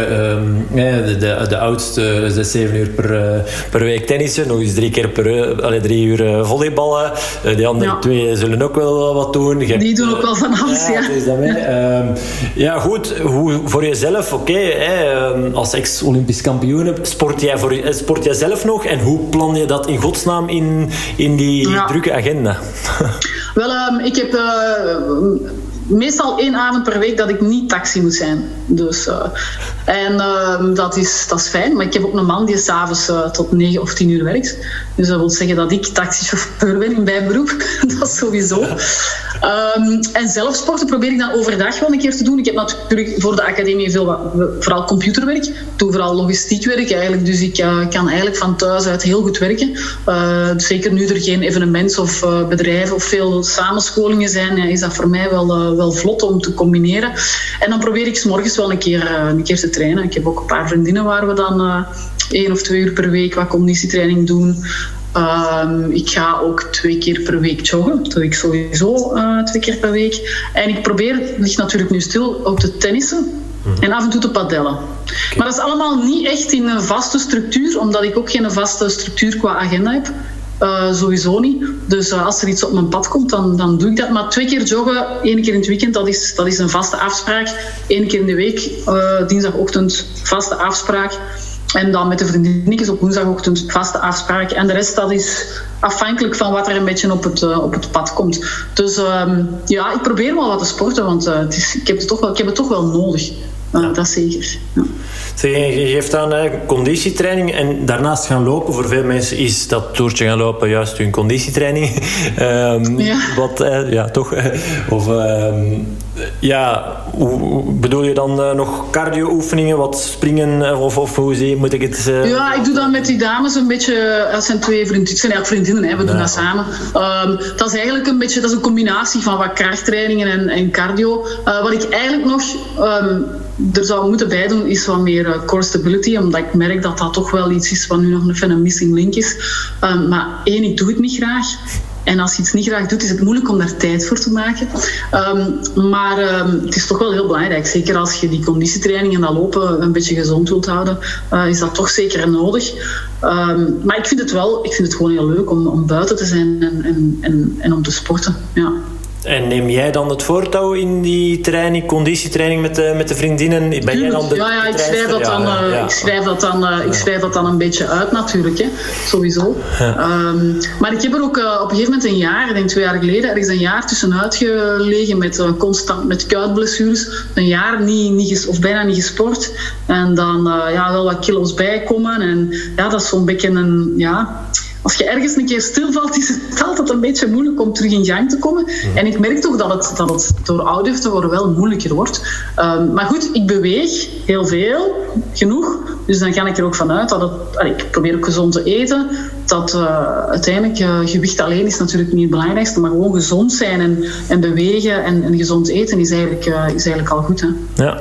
uh, de, de, de oudste zes, zeven uur per, uh, per week tennissen, nog eens drie keer per uur, allee, drie uur volleyballen. die andere ja. twee zullen ook wel wat doen.
Je die doen ook wel van alles, ja.
Ja, ehm, ja goed, hoe, voor jezelf, oké, okay, als ex-Olympisch kampioen, sport jij, voor, sport jij zelf nog en hoe plan je dat in godsnaam in, in die drukke agenda?
Wel, um, ik heb meestal één avond per week dat ik niet taxi moet zijn. Dus, uh, en uh, dat, is, dat is fijn. Maar ik heb ook een man die s'avonds uh, tot 9 of 10 uur werkt. Dus dat wil zeggen dat ik taxichauffeur ben in mijn beroep. dat is sowieso. Um, en zelf sporten probeer ik dan overdag wel een keer te doen. Ik heb natuurlijk voor de academie veel, vooral computerwerk. Ik doe vooral logistiek werk eigenlijk. Dus ik uh, kan eigenlijk van thuis uit heel goed werken. Zeker nu er geen evenements of bedrijven of veel samenscholingen zijn, is dat voor mij wel, wel vlot om te combineren. En dan probeer ik s morgens wel een keer, een keer te trainen. Ik heb ook een paar vriendinnen waar we dan één of twee uur per week wat conditietraining doen. Um, ik ga ook twee keer per week joggen. Dat doe ik sowieso uh, twee keer per week. En ik probeer, het ligt natuurlijk nu stil, op te tennissen. En af en toe te padellen. Maar dat is allemaal niet echt in een vaste structuur, omdat ik ook geen vaste structuur qua agenda heb. Uh, sowieso niet. Dus uh, als er iets op mijn pad komt, dan, dan doe ik dat. Maar twee keer joggen, één keer in het weekend, dat is, dat is een vaste afspraak. Eén keer in de week, uh, dinsdagochtend, vaste afspraak. En dan met de vriendinnetjes op woensdagochtend vaste afspraak. En de rest dat is afhankelijk van wat er een beetje op het, op het pad komt. Dus um, ja, ik probeer wel wat te sporten, want het is, ik, heb het toch wel, ik heb het toch wel nodig. Ja. Dat zeker. Ja.
Zeg, je geeft aan uh, conditietraining en daarnaast gaan lopen. Voor veel mensen is dat toertje gaan lopen juist hun conditietraining. um, ja. Wat, uh, ja, toch? of um, ja, hoe, bedoel je dan uh, nog cardio-oefeningen, wat springen of, of hoe zie, moet ik het...
Uh... Ja, ik doe dan met die dames een beetje, dat zijn twee vriendinnen, het zijn eigenlijk vriendinnen, hè, we doen dat samen. Um, dat is eigenlijk een beetje, dat is een combinatie van wat krachttrainingen en, en cardio. Uh, wat ik eigenlijk nog er zou moeten bijdoen is wat meer uh, core stability, omdat ik merk dat dat toch wel iets is wat nu nog even een missing link is. Um, maar één, ik doe het niet graag. En als je iets niet graag doet, is het moeilijk om daar tijd voor te maken. Um, maar um, het is toch wel heel belangrijk. Zeker als je die conditietraining en dat lopen een beetje gezond wilt houden, uh, is dat toch zeker nodig. Maar ik vind het wel, ik vind het gewoon heel leuk om, om buiten te zijn en, en, en, en om te sporten. Ja.
En neem jij dan het voortouw in die training, conditietraining met de, met de vriendinnen? Ben jij dan de
ja, ja, ik schrijf dat dan, ja, ja. Ik schrijf dat dan, uh, ik schrijf dat dan een beetje uit natuurlijk, hè. sowieso. Um, maar ik heb er ook uh, op een gegeven moment een jaar, ik denk twee jaar geleden, er is een jaar tussenuit gelegen met uh, constant met kuitblessures. Een jaar niet, niet of bijna niet gesport. En dan ja, wel wat kilo's bijkomen. En ja, dat is zo'n beetje een... Ja, als je ergens een keer stilvalt, is het altijd een beetje moeilijk om terug in gang te komen. Mm. En ik merk toch dat het, dat het door ouder te worden wel moeilijker wordt. Um, maar goed, ik beweeg heel veel, genoeg. Dus dan ga ik er ook vanuit dat het... Ik probeer ook gezond te eten. Dat uh, uiteindelijk uh, gewicht alleen is natuurlijk niet het belangrijkste. Maar gewoon gezond zijn en, en bewegen en, en gezond eten is eigenlijk, uh, is eigenlijk al goed. Hè?
Ja.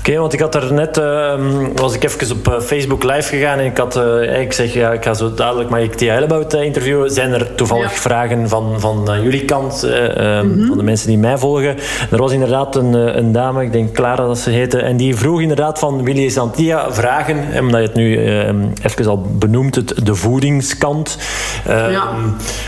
Oké, okay, want ik had er net, uh, was ik even op uh, Facebook live gegaan en ik had, uh, ik zeg, ja, ik ga zo dadelijk maar ik Tia Hellebout interviewen. Zijn er toevallig ja. vragen van, van jullie kant, mm -hmm. van de mensen die mij volgen? Er was inderdaad een, een dame, ik denk Clara dat ze heette, en die vroeg inderdaad van, wil je Santia vragen, omdat je het nu ehm, even al benoemt, het, de voedingskant. Ehm, ja.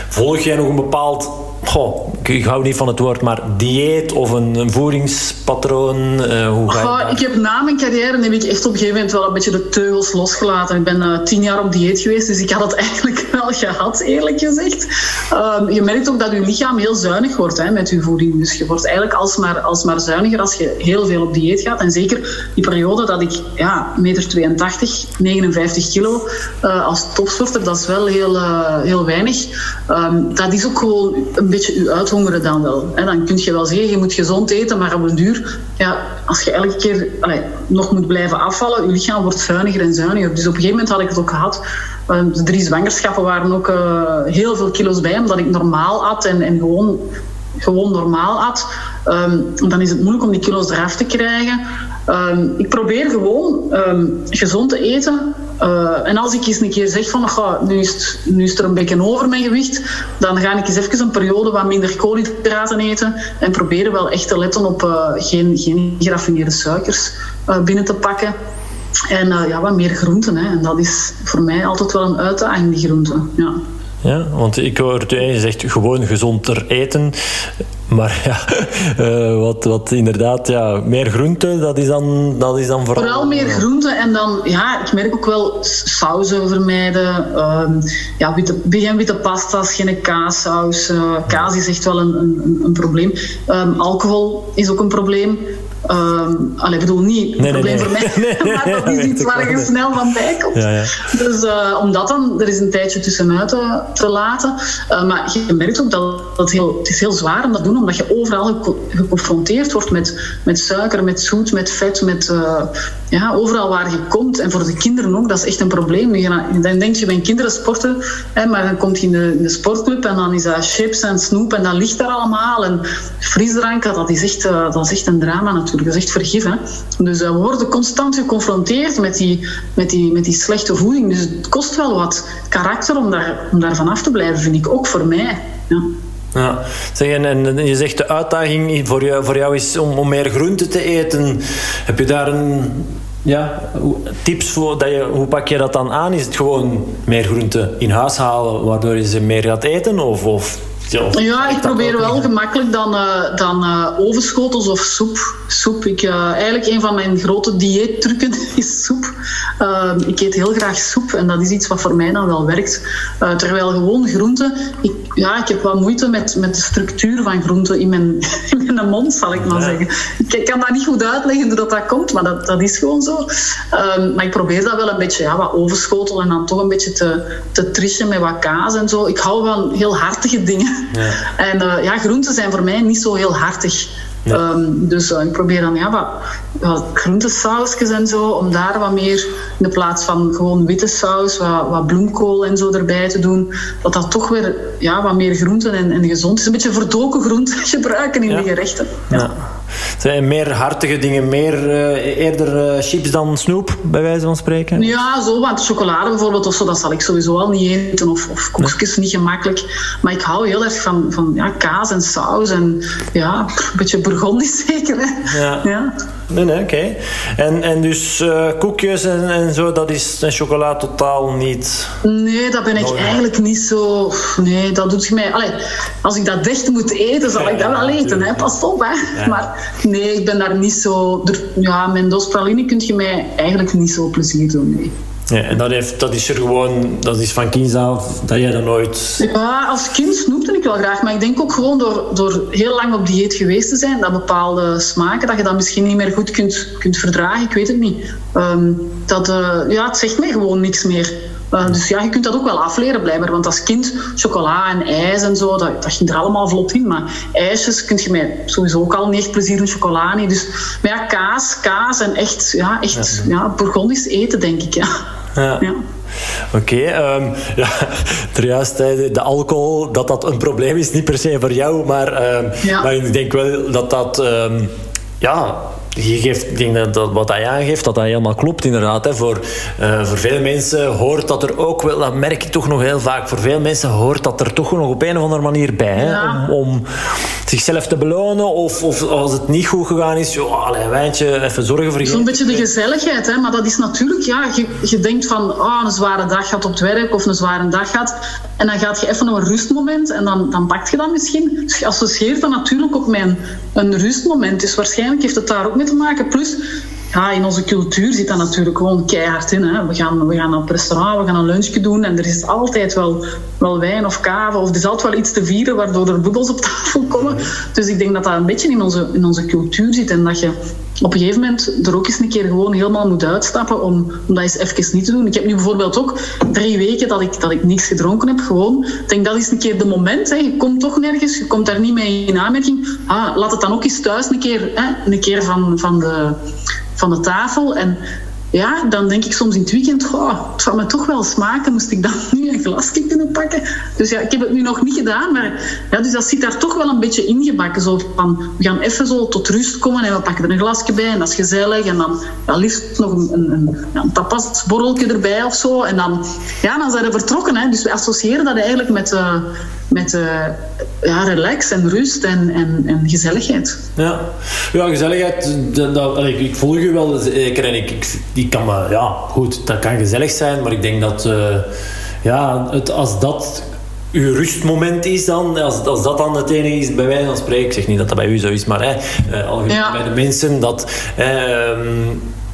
Volg jij nog een bepaald Goh, ik hou niet van het woord, maar dieet of een, een voedingspatroon? Uh, hoe ga je
Goh, ik heb na mijn carrière heb ik echt op een gegeven moment wel een beetje de teugels losgelaten. Ik ben uh, tien jaar op dieet geweest, dus ik had het eigenlijk wel gehad, eerlijk gezegd. Um, je merkt ook dat je lichaam heel zuinig wordt hè, met je voeding. Dus je wordt eigenlijk alsmaar, alsmaar zuiniger als je heel veel op dieet gaat. En zeker die periode dat ik, ja, meter 82, 59 kilo uh, als topsporter, dat is wel heel, heel weinig. Um, dat is ook gewoon een beetje je uithongeren dan wel. Dan kun je wel zeggen, je moet gezond eten, maar op een duur, ja, als je elke keer nog moet blijven afvallen, je lichaam wordt zuiniger en zuiniger. Dus op een gegeven moment had ik het ook gehad. De drie zwangerschappen waren ook uh, heel veel kilo's bij, omdat ik normaal at en, en gewoon gewoon normaal at, ehm, dan is het moeilijk om die kilo's eraf te krijgen. Ehm, ik probeer gewoon ehm, gezond te eten. Uh, en als ik eens een keer zeg van oh, nu, is nu is er een beetje over mijn gewicht, dan ga ik eens even een periode wat minder koolhydraten eten en proberen wel echt te letten op uh, geen, geen geraffineerde suikers uh, binnen te pakken. En ja, wat meer groenten. Hè. En dat is voor mij altijd wel een uitdaging, die groenten. Ja.
Ja, want ik hoorde je zegt gewoon gezonder eten. Maar ja, uh, wat, wat inderdaad, ja, meer groente, dat is dan, dat is dan
vooral... Vooral meer groente en dan, ja, ik merk ook wel sauzen vermijden. Uh, ja, witte, geen witte pasta's, geen kaassaus. Uh, kaas is echt wel een, een, een probleem. Um, alcohol is ook een probleem. Um, allee, ik bedoel niet een probleem voor mij, maar dat is iets waar je snel van bij komt. Ja, ja. Dus uh, om dat dan er is een tijdje tussenuit te, te laten. Uh, maar je merkt ook dat het, heel, het is heel zwaar om dat te doen, omdat je overal geconfronteerd wordt met, met suiker, met zoet, met vet, met uh, ja, overal waar je komt. En voor de kinderen ook, dat is echt een probleem. Je, dan denk je, bij kinderen sporten, hè, maar dan komt je in de, in de sportclub en dan is dat chips en snoep en dat ligt daar allemaal. En frisdrank, dat is echt, dat is echt een drama natuurlijk natuurlijk. Dat is? Dus we worden constant geconfronteerd met die, met, die, met die slechte voeding. Dus het kost wel wat karakter om daar, om daar vanaf te blijven, vind ik. Ook voor mij. Ja.
Ja. Zeg, en, en, je zegt de uitdaging voor jou, voor jou is om, om meer groente te eten. Heb je daar een, ja, tips voor? Dat je, hoe pak je dat dan aan? Is het gewoon meer groente in huis halen waardoor je ze meer gaat eten? Of, of
ja, ik probeer wel gemakkelijk dan, uh, dan uh, ovenschotels of soep. soep. Ik, uh, eigenlijk een van mijn grote dieettrucken is soep. ik eet heel graag soep en dat is iets wat voor mij dan wel werkt. terwijl gewoon groenten, ik, ja, ik heb wat moeite met, met de structuur van groenten in mijn, in mijn mond, zal ik maar zeggen. Ik kan dat niet goed uitleggen hoe dat, dat komt, maar dat, dat is gewoon zo. Ehm, maar ik probeer dat wel een beetje, ja, wat overschotelen en dan toch een beetje te, te trischen met wat kaas en zo. Ik hou van heel hartige dingen. En uh, ja, groenten zijn voor mij niet zo heel hartig. Um, dus uh, ik probeer dan ja, wat, wat groentesausjes en zo, om daar wat meer in de plaats van gewoon witte saus, wat, wat bloemkool en zo erbij te doen, dat dat toch weer ja, wat meer groenten en, en gezond is. Een beetje verdoken groenten gebruiken in ja. de gerechten. Ja.
Zijn meer hartige dingen, meer, uh, eerder uh, chips dan snoep, bij wijze van spreken?
Ja, zo, want chocolade bijvoorbeeld of zo, dat zal ik sowieso al niet eten. Of, of koekjes, niet gemakkelijk. Maar ik hou heel erg van, van ja, kaas en saus en ja, een beetje burgondisch zeker. Hè? Ja. ja.
Nee, nee, oké. En, en dus uh, koekjes en, en zo, dat is en chocola totaal niet...
Nee, dat ben ik eigenlijk niet zo... Nee, dat doet mij... Allee, als ik dat dicht moet eten, zal ik dat wel eten, hè. Pas op, hè. Maar nee, ik ben daar niet zo... Ja, mijn dos praline kun je mij eigenlijk niet zo plezier doen, nee.
Ja, en dat, heeft, dat is er gewoon, dat is van kind af, dat jij dat nooit...
Ja, als kind snoepte ik wel graag, maar ik denk ook gewoon door, door heel lang op dieet geweest te zijn, dat bepaalde smaken, dat je dat misschien niet meer goed kunt, kunt verdragen, ik weet het niet. Um, dat, uh, ja, het zegt mij gewoon niks meer. Uh, dus ja, je kunt dat ook wel afleren blijkbaar. Want als kind, chocola en ijs en zo, dat, dat ging er allemaal vlot in. Maar ijsjes kun je mij sowieso ook al niet echt plezier in chocola niet. Dus, maar ja, kaas, kaas en echt, ja, echt ja, Bourgondisch eten, denk ik. Ja. Ja. ja.
Oké, okay, um, ja, juist, de alcohol, dat dat een probleem is, niet per se voor jou, maar, um, ja. maar ik denk wel dat dat, um, ja, je geeft, ik denk dat, wat hij aangeeft, dat dat helemaal klopt inderdaad. Hè. Voor, uh, voor veel mensen hoort dat er ook wel, dat merk ik toch nog heel vaak, voor veel mensen hoort dat er toch nog op een of andere manier bij. Hè, om, om, zichzelf te belonen of, of als het niet goed gegaan is, joh, allee, wijntje, even zorgen voor je.
Zo'n beetje de gezelligheid, hè, maar dat is natuurlijk, ja, je, je denkt van oh, een zware dag gaat op het werk of een zware dag gaat en dan gaat je even naar een rustmoment en dan, dan pakt je dat misschien. Dus je associeert dat natuurlijk ook met een, een rustmoment. Dus waarschijnlijk heeft het daar ook te maken. Plus, ja, in onze cultuur zit dat natuurlijk gewoon keihard in. Hè. We, gaan, we gaan op restaurant, we gaan een lunchje doen en er is altijd wel, wel wijn of kava of er is altijd wel iets te vieren waardoor er bubbels op tafel komen. Dus ik denk dat dat een beetje in onze, in onze cultuur zit en dat je op een gegeven moment er ook eens een keer gewoon helemaal moet uitstappen om, om dat eens even niet te doen. Ik heb nu bijvoorbeeld ook drie weken dat ik, dat ik niks gedronken heb. Gewoon, ik denk dat is een keer de moment. Hè. Je komt toch nergens, je komt daar niet mee in aanmerking. Ah, laat het dan ook eens thuis een keer, hè, een keer van, van, de, van de tafel. En ja, dan denk ik soms in het weekend, goh, het zou me toch wel smaken, moest ik dan nu een glasje kunnen pakken. Dus ja, ik heb het nu nog niet gedaan, maar ja, dus dat zit daar toch wel een beetje ingebakken. Zo van, we gaan even zo tot rust komen en we pakken er een glasje bij en dat is gezellig. En dan ja, liefst nog een, een, een, tapasborreltje erbij of zo. En dan, ja, dan zijn we vertrokken. Hè. Dus we associëren dat eigenlijk met... Uh, met uh, ja, relax en rust en, en, en gezelligheid.
Ja, ja gezelligheid, dat, dat, ik volg je wel zeker en ik, ik, die kan maar, ja, goed, dat kan gezellig zijn, maar ik denk dat, uh, ja, het, als dat uw rustmoment is dan, als, als dat dan het enige is bij wijze van spreken, ik zeg niet dat dat bij u zo is, maar hè, uh, algemeen ja. bij de mensen, dat... Uh,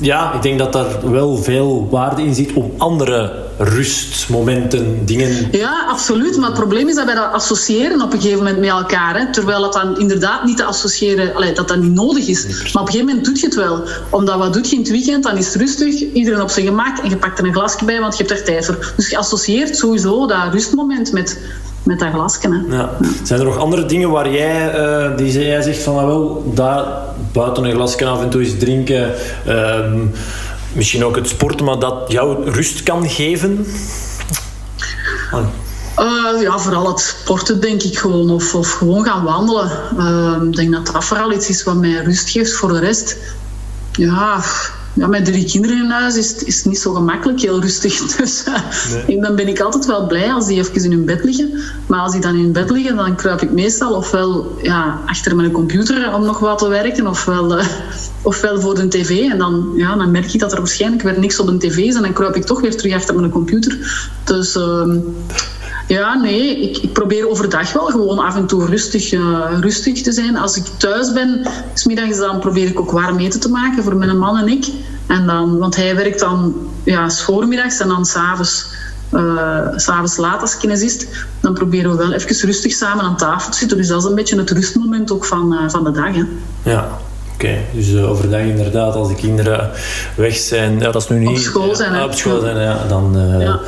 ja, ik denk dat daar wel veel waarde in zit om andere rustmomenten, dingen.
Ja, absoluut. Maar het probleem is dat wij dat associëren op een gegeven moment met elkaar. Hè? Terwijl dat dan inderdaad niet te associëren, allee, dat dat niet nodig is. maar op een gegeven moment doe je het wel. Omdat wat doe je in het weekend? Dan is het rustig, iedereen op zijn gemak en je pakt er een glasje bij, want je hebt er tijd voor. Dus je associeert sowieso dat rustmoment met met dat glasje.
Ja. Zijn er nog andere dingen waar jij, uh, die jij zegt van, nou wel, daar buiten een glasje af en toe eens drinken, uh, misschien ook het sporten, maar dat jou rust kan geven?
Uh, ja, vooral het sporten denk ik gewoon. Of, of gewoon gaan wandelen. Ehm, ik denk dat dat vooral iets is wat mij rust geeft. Voor de rest, ja, ja, met drie kinderen in huis is, is het niet zo gemakkelijk, heel rustig. Dus uh, dan ben ik altijd wel blij als die even in hun bed liggen. Maar als die dan in hun bed liggen, dan kruip ik meestal ofwel ja, achter mijn computer om nog wat te werken, ofwel, uh, ofwel voor de tv. En dan, ja, dan merk ik dat er waarschijnlijk weer niks op een tv is en dan kruip ik toch weer terug achter mijn computer. Dus... Uh, ja, nee, ik, ik, probeer overdag wel gewoon af en toe rustig, uh, rustig te zijn. Als ik thuis ben, smiddags dan probeer ik ook warm eten te maken voor mijn man en ik. En dan, want hij werkt dan ja, schoolmiddags en dan s'avonds. Uh, s'avonds laat als kinesist, dan proberen we wel even rustig samen aan tafel te zitten. Dus dat is een beetje het rustmoment ook van, uh, van de dag. Hè.
Ja, Oké, dus uh, overdag inderdaad, als de kinderen weg zijn, ja, dat is nu niet... Op
school zijn,
ja, Op school zijn, ja, dan... Uh, ja,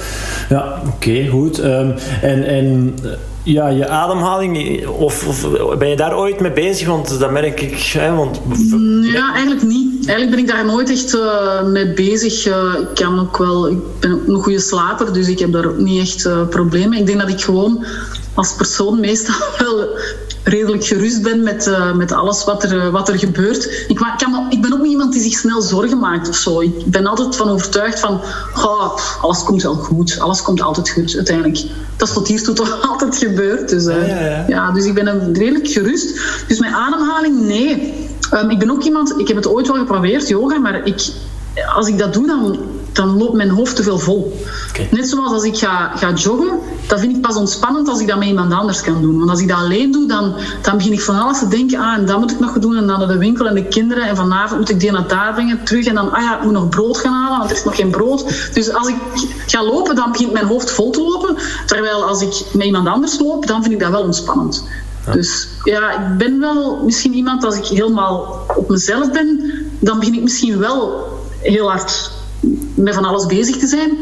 ja oké, goed. Um, en, en ja, je ademhaling, of, of, ben je daar ooit mee bezig? Want dat merk ik, hè, want...
Mm, ja, eigenlijk niet. Eigenlijk ben ik daar nooit echt uh, mee bezig. Uh, ik kan ook wel... Ik ben ook een goede slaper, dus ik heb daar ook niet echt uh, problemen. Ik denk dat ik gewoon als persoon meestal wel redelijk gerust ben met, uh, met alles wat er, wat er gebeurt. Ik, kan, ik ben ook niet iemand die zich snel zorgen maakt of zo. Ik ben altijd van overtuigd van, oh, alles komt wel goed. Alles komt altijd goed, uiteindelijk. Dat is tot hiertoe toch altijd gebeurd. Dus, uh, ja, ja, ja. dus ik ben een redelijk gerust. Dus mijn ademhaling, nee. Um, ik ben ook iemand, ik heb het ooit wel geprobeerd, yoga, maar ik, als ik dat doe, dan dan loopt mijn hoofd te veel vol. Okay. Net zoals als ik ga, ga joggen, dat vind ik pas ontspannend als ik dat met iemand anders kan doen. Want als ik dat alleen doe, dan, dan begin ik van alles te denken. Ah, en dat moet ik nog doen. En dan naar de winkel en de kinderen. En vanavond moet ik die naar daar brengen. Terug. En dan, ah ja, ik moet nog brood gaan halen, want er is nog geen brood. Dus als ik ga lopen, dan begint mijn hoofd vol te lopen. Terwijl als ik met iemand anders loop, dan vind ik dat wel ontspannend. Ja. Dus ja, ik ben wel misschien iemand, als ik helemaal op mezelf ben, dan begin ik misschien wel heel hard met van alles bezig te zijn.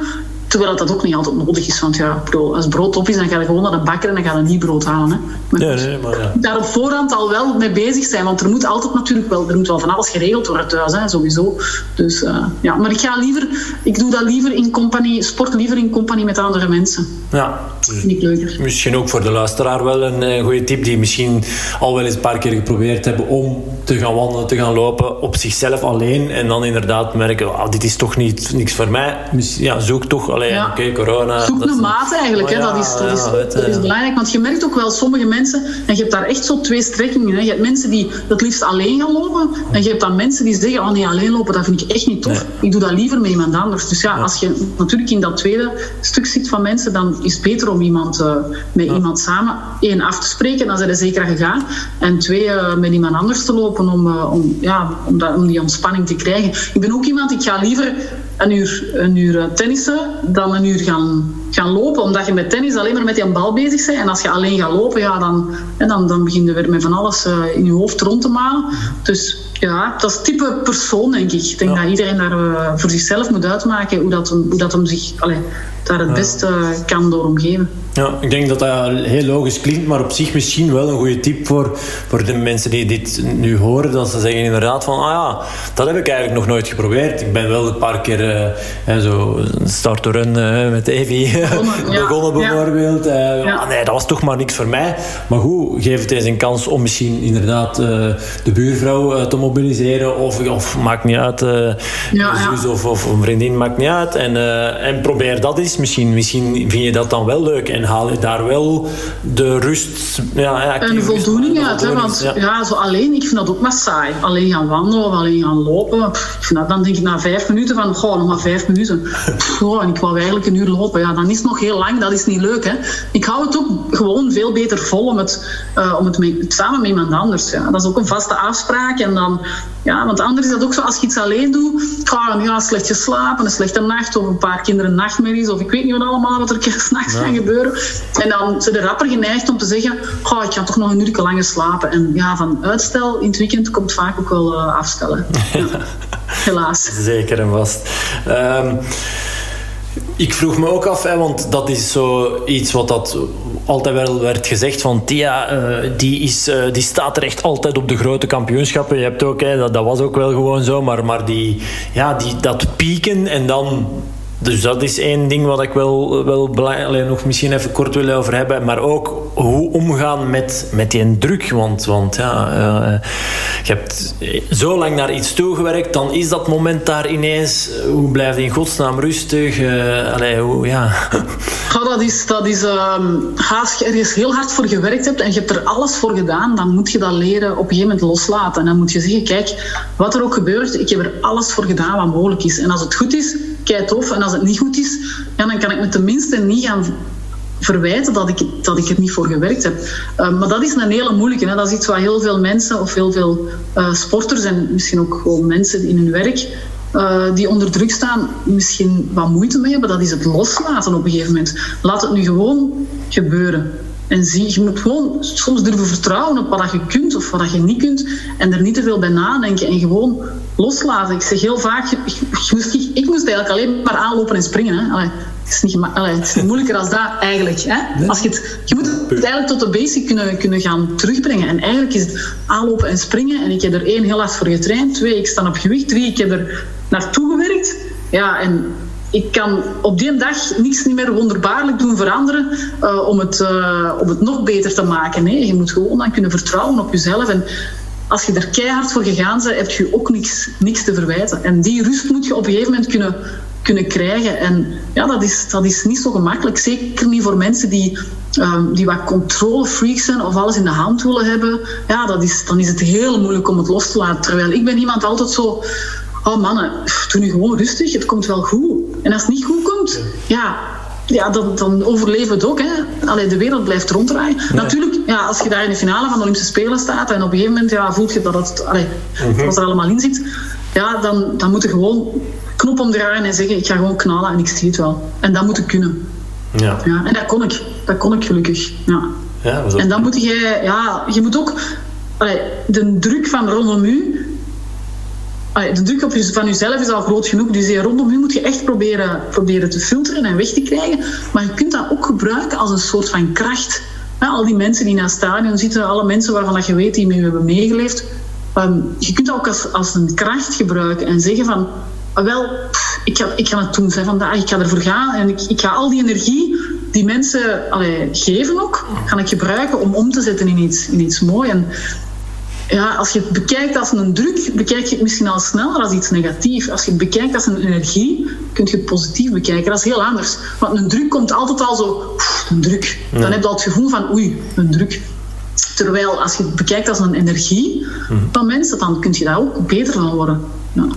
Terwijl dat ook niet altijd nodig is. Want ja, als brood op is, dan ga je gewoon naar de bakker en dan ga je niet brood halen. Hè. Maar
ja, nee, maar ja.
daar op voorhand al wel mee bezig zijn. Want er moet altijd natuurlijk wel, er moet wel van alles geregeld worden thuis, hè, sowieso. Dus uh, ja, maar ik ga liever, ik doe dat liever in compagnie, sport liever in compagnie met andere mensen.
Ja.
Vind ik leuker.
Misschien ook voor de luisteraar wel een uh, goede tip die misschien al wel eens een paar keer geprobeerd hebben om te gaan wandelen, te gaan lopen op zichzelf alleen. En dan inderdaad merken, oh, dit is toch niet niks voor mij. Ja, zoek toch alleen, ja. oké, okay, corona.
Zoek een maat eigenlijk, hè. dat, is, dat, is, dat is belangrijk. Want je merkt ook wel sommige mensen, en je hebt daar echt zo twee strekkingen. Hè. Je hebt mensen die het liefst alleen gaan lopen, en je hebt dan mensen die zeggen, oh nee, alleen lopen, dat vind ik echt niet tof. Nee. Ik doe dat liever met iemand anders. Dus ja, als je natuurlijk in dat tweede stuk zit van mensen, dan is het beter om iemand, uh, met iemand samen, één, af te spreken, dan zijn ze zeker gegaan. En twee, uh, met iemand anders te lopen om, uh, om, ja, om, dat, om die ontspanning te krijgen. Ik ben ook iemand, ik ga liever een uur, een uur tennissen dan een uur gaan gaan lopen. Omdat je met tennis alleen maar met die bal bezig bent. En als je alleen gaat lopen, ja, dan, en dan, dan begin je weer met van alles uh, in je hoofd rond te malen. Dus ja, dat is type persoon, denk ik. Ik denk dat iedereen daar uh, voor zichzelf moet uitmaken hoe dat, hoe dat hem zich allee, daar het beste uh, kan door omgeven.
Ja, ik denk dat dat heel logisch klinkt, maar op zich misschien wel een goede tip voor, voor de mensen die dit nu horen. Dat ze zeggen inderdaad van, ah ja, dat heb ik eigenlijk nog nooit geprobeerd. Ik ben wel een paar keer uh, zo start to run met Evie begonnen bijvoorbeeld. Ja. Ja. nee, dat was toch maar niks voor mij. Maar goed, geef het eens een kans om misschien inderdaad de buurvrouw te mobiliseren. Of, of maakt niet uit, zus of, of een vriendin, maakt niet uit. En, en probeer dat eens. Misschien, misschien vind je dat dan wel leuk en haal je daar wel de rust... Ja,
en voldoening uit. Hè, want ja. ja. zo alleen, ik vind dat ook maar saai. Alleen gaan wandelen of alleen gaan lopen. Pff, dan denk ik na vijf minuten van, goh, nog maar vijf minuten. Pff, oh, en ik wou eigenlijk een uur lopen. Ja, dan is het nog heel lang, dat is niet leuk. Hè. Ik hou het ook gewoon veel beter vol om het, uh, om het mee, samen met iemand anders. Ja. Dat is ook een vaste afspraak. En dan, ja, want anders is dat ook zo, als je iets alleen doet, ga je ja, slecht geslapen, een slechte nacht, of een paar kinderen nachtmerries, of ik weet niet wat allemaal wat er s'nachts ja. kan gebeuren. En dan zijn de rapper geneigd om te zeggen, oh, ik ga toch nog een uur langer slapen. En ja, van uitstel in het weekend komt vaak ook wel uh, afstellen. Ja. Helaas.
Zeker en vast. Um, ik vroeg me ook af, hè, want dat is zo iets wat dat altijd wel werd gezegd van Tia, uh, die, is, uh, die staat er echt altijd op de grote kampioenschappen. Je hebt ook, hè, dat, dat was ook wel gewoon zo, maar, maar die, ja, die, dat pieken en dan dus dat is één ding wat ik wel, wel belangrijk nog misschien even kort wil over hebben. Maar ook hoe omgaan met, met die druk. Want, want ja, uh, je hebt zo lang naar iets toegewerkt, dan is dat moment daar ineens. Hoe blijf je in godsnaam rustig? Uh, allee, hoe, ja.
dat is, dat is um, als je ergens heel hard voor gewerkt hebt en je hebt er alles voor gedaan, dan moet je dat leren op een gegeven moment loslaten. En dan moet je zeggen: kijk, wat er ook gebeurt, ik heb er alles voor gedaan wat mogelijk is. En als het goed is, kei tof. En als het niet goed is, ja, dan kan ik me tenminste niet gaan verwijten dat ik, dat ik er niet voor gewerkt heb. Uh, maar dat is een hele moeilijke. Hè. Dat is iets waar heel veel mensen of heel veel uh, sporters en misschien ook gewoon mensen in hun werk uh, die onder druk staan, misschien wat moeite mee hebben. Dat is het loslaten op een gegeven moment. Laat het nu gewoon gebeuren. En zie, je moet gewoon soms durven vertrouwen op wat je kunt of wat je niet kunt. En er niet te veel bij nadenken en gewoon loslaten. Ik zeg heel vaak, ik, ik, moest, ik moest eigenlijk alleen maar aanlopen en springen. Hè. Allee, het, is niet, allee, het is niet moeilijker dan dat eigenlijk. Hè. Als je, het, je moet het eigenlijk tot de basic kunnen, kunnen gaan terugbrengen. En eigenlijk is het aanlopen en springen. En ik heb er één heel hard voor getraind. Twee, ik sta op gewicht. Drie, ik heb er naartoe gewerkt. Ja, en ik kan op die dag niets niet meer wonderbaarlijk doen veranderen uh, om, het, uh, om het nog beter te maken. Nee, je moet gewoon dan kunnen vertrouwen op jezelf. En als je er keihard voor gegaan bent, heb je ook niks, niks te verwijten. En die rust moet je op een gegeven moment kunnen, kunnen krijgen. En ja, dat is, dat is niet zo gemakkelijk. Zeker niet voor mensen die, um, die wat controlefreaks zijn of alles in de hand willen hebben. Ja, dat is, dan is het heel moeilijk om het los te laten. Terwijl ik ben iemand altijd zo oh mannen, doe nu gewoon rustig, het komt wel goed. En als het niet goed komt, ja, ja dan, dan overleven we het ook. Hè. Allee, de wereld blijft ronddraaien. Natuurlijk, ja, als je daar in de finale van de Olympische Spelen staat en op een gegeven moment ja, voelt je dat het, allee, mm er allemaal in zit, ja, dan, dan moet je gewoon knop omdraaien en zeggen: ik ga gewoon knallen en ik zie het wel. En dat moet ik kunnen. Ja. ja en dat kon ik. Dat kon ik gelukkig. Ja. Ja, en dan moet je, ja, je moet ook allee, de druk van rondom u de druk op je, van jezelf is al groot genoeg. Dus rondom je moet je echt proberen, proberen te filteren en weg te krijgen. Maar je kunt dat ook gebruiken als een soort van kracht. al die mensen die naar het stadion zitten, alle mensen waarvan dat je weet die mee hebben meegeleefd. Um, je kunt dat ook als, als een kracht gebruiken en zeggen van... Ah, wel, ik ga, ik ga het doen hè, vandaag, ik ga ervoor gaan. En ik, ik ga al die energie die mensen allee, geven ook, ga ik gebruiken om om te zetten in iets, in iets moois. En ja, als je het bekijkt als een druk, bekijk je het misschien al sneller als iets negatiefs. Als je het bekijkt als een energie, kun je het positief bekijken. Dat is heel anders. Want een druk komt altijd al zo, een druk. Dan heb je al het gevoel van, oei, een druk. Terwijl als je het bekijkt als een energie van mensen, dan kun je daar ook beter van worden. Ja.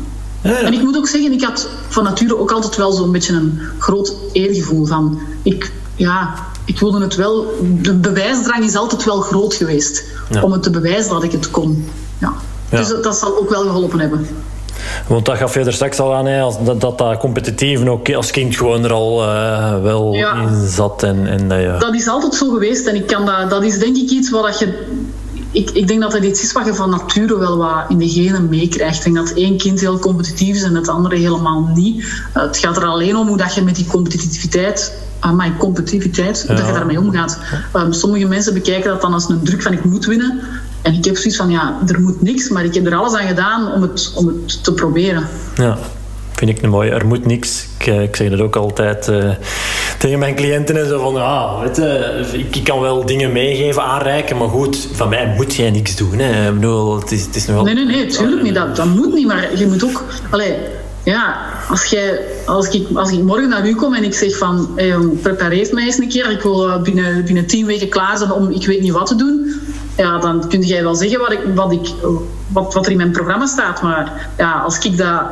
En ik moet ook zeggen, ik had van nature ook altijd wel zo'n beetje een groot eergevoel van. Ik, ja, ik wilde het wel. De bewijsdrang is altijd wel groot geweest om het te bewijzen dat ik het kon. Ja. Dus dat, dat zal ook wel geholpen hebben.
Want dat gaf je er straks al aan, hè, dat, dat dat competitief ook als kind gewoon er al uh, wel ja. in zat. En, en, dat, ja.
dat is altijd zo geweest en ik kan dat, dat is denk ik iets wat je ik, ik, denk dat dat iets is wat je van nature wel wat in de genen meekrijgt. Ik denk dat één kind heel competitief is en het andere helemaal niet. Het gaat er alleen om hoe dat je met die competitiviteit aan mijn competitiviteit, ja. dat je daarmee omgaat. Um, sommige mensen bekijken dat dan als een druk van ik moet winnen. En ik heb zoiets van ja, er moet niks, maar ik heb er alles aan gedaan om het, om het te proberen.
Ja, vind ik een mooie. Er moet niks. Ik, eh, ik zeg dat ook altijd uh, tegen mijn cliënten. En zo van, ja, weet je, ik, ik, kan wel dingen meegeven, aanreiken, maar goed, van mij moet jij niks doen. Hè. Ik bedoel, het is, het is.
Nee, nee, nee, tuurlijk niet. Dat, dat moet niet, maar je moet ook... Allee, ja, als, jij, als, ik, als ik morgen naar u kom en ik zeg van hey, prepareer mij eens een keer, ik wil eh, binnen, binnen tien weken klaar zijn om ik weet niet wat te doen, ja, dan kun jij wel zeggen wat, ik, wat, ik, wat, wat er in mijn programma staat. Maar ja, als ik dat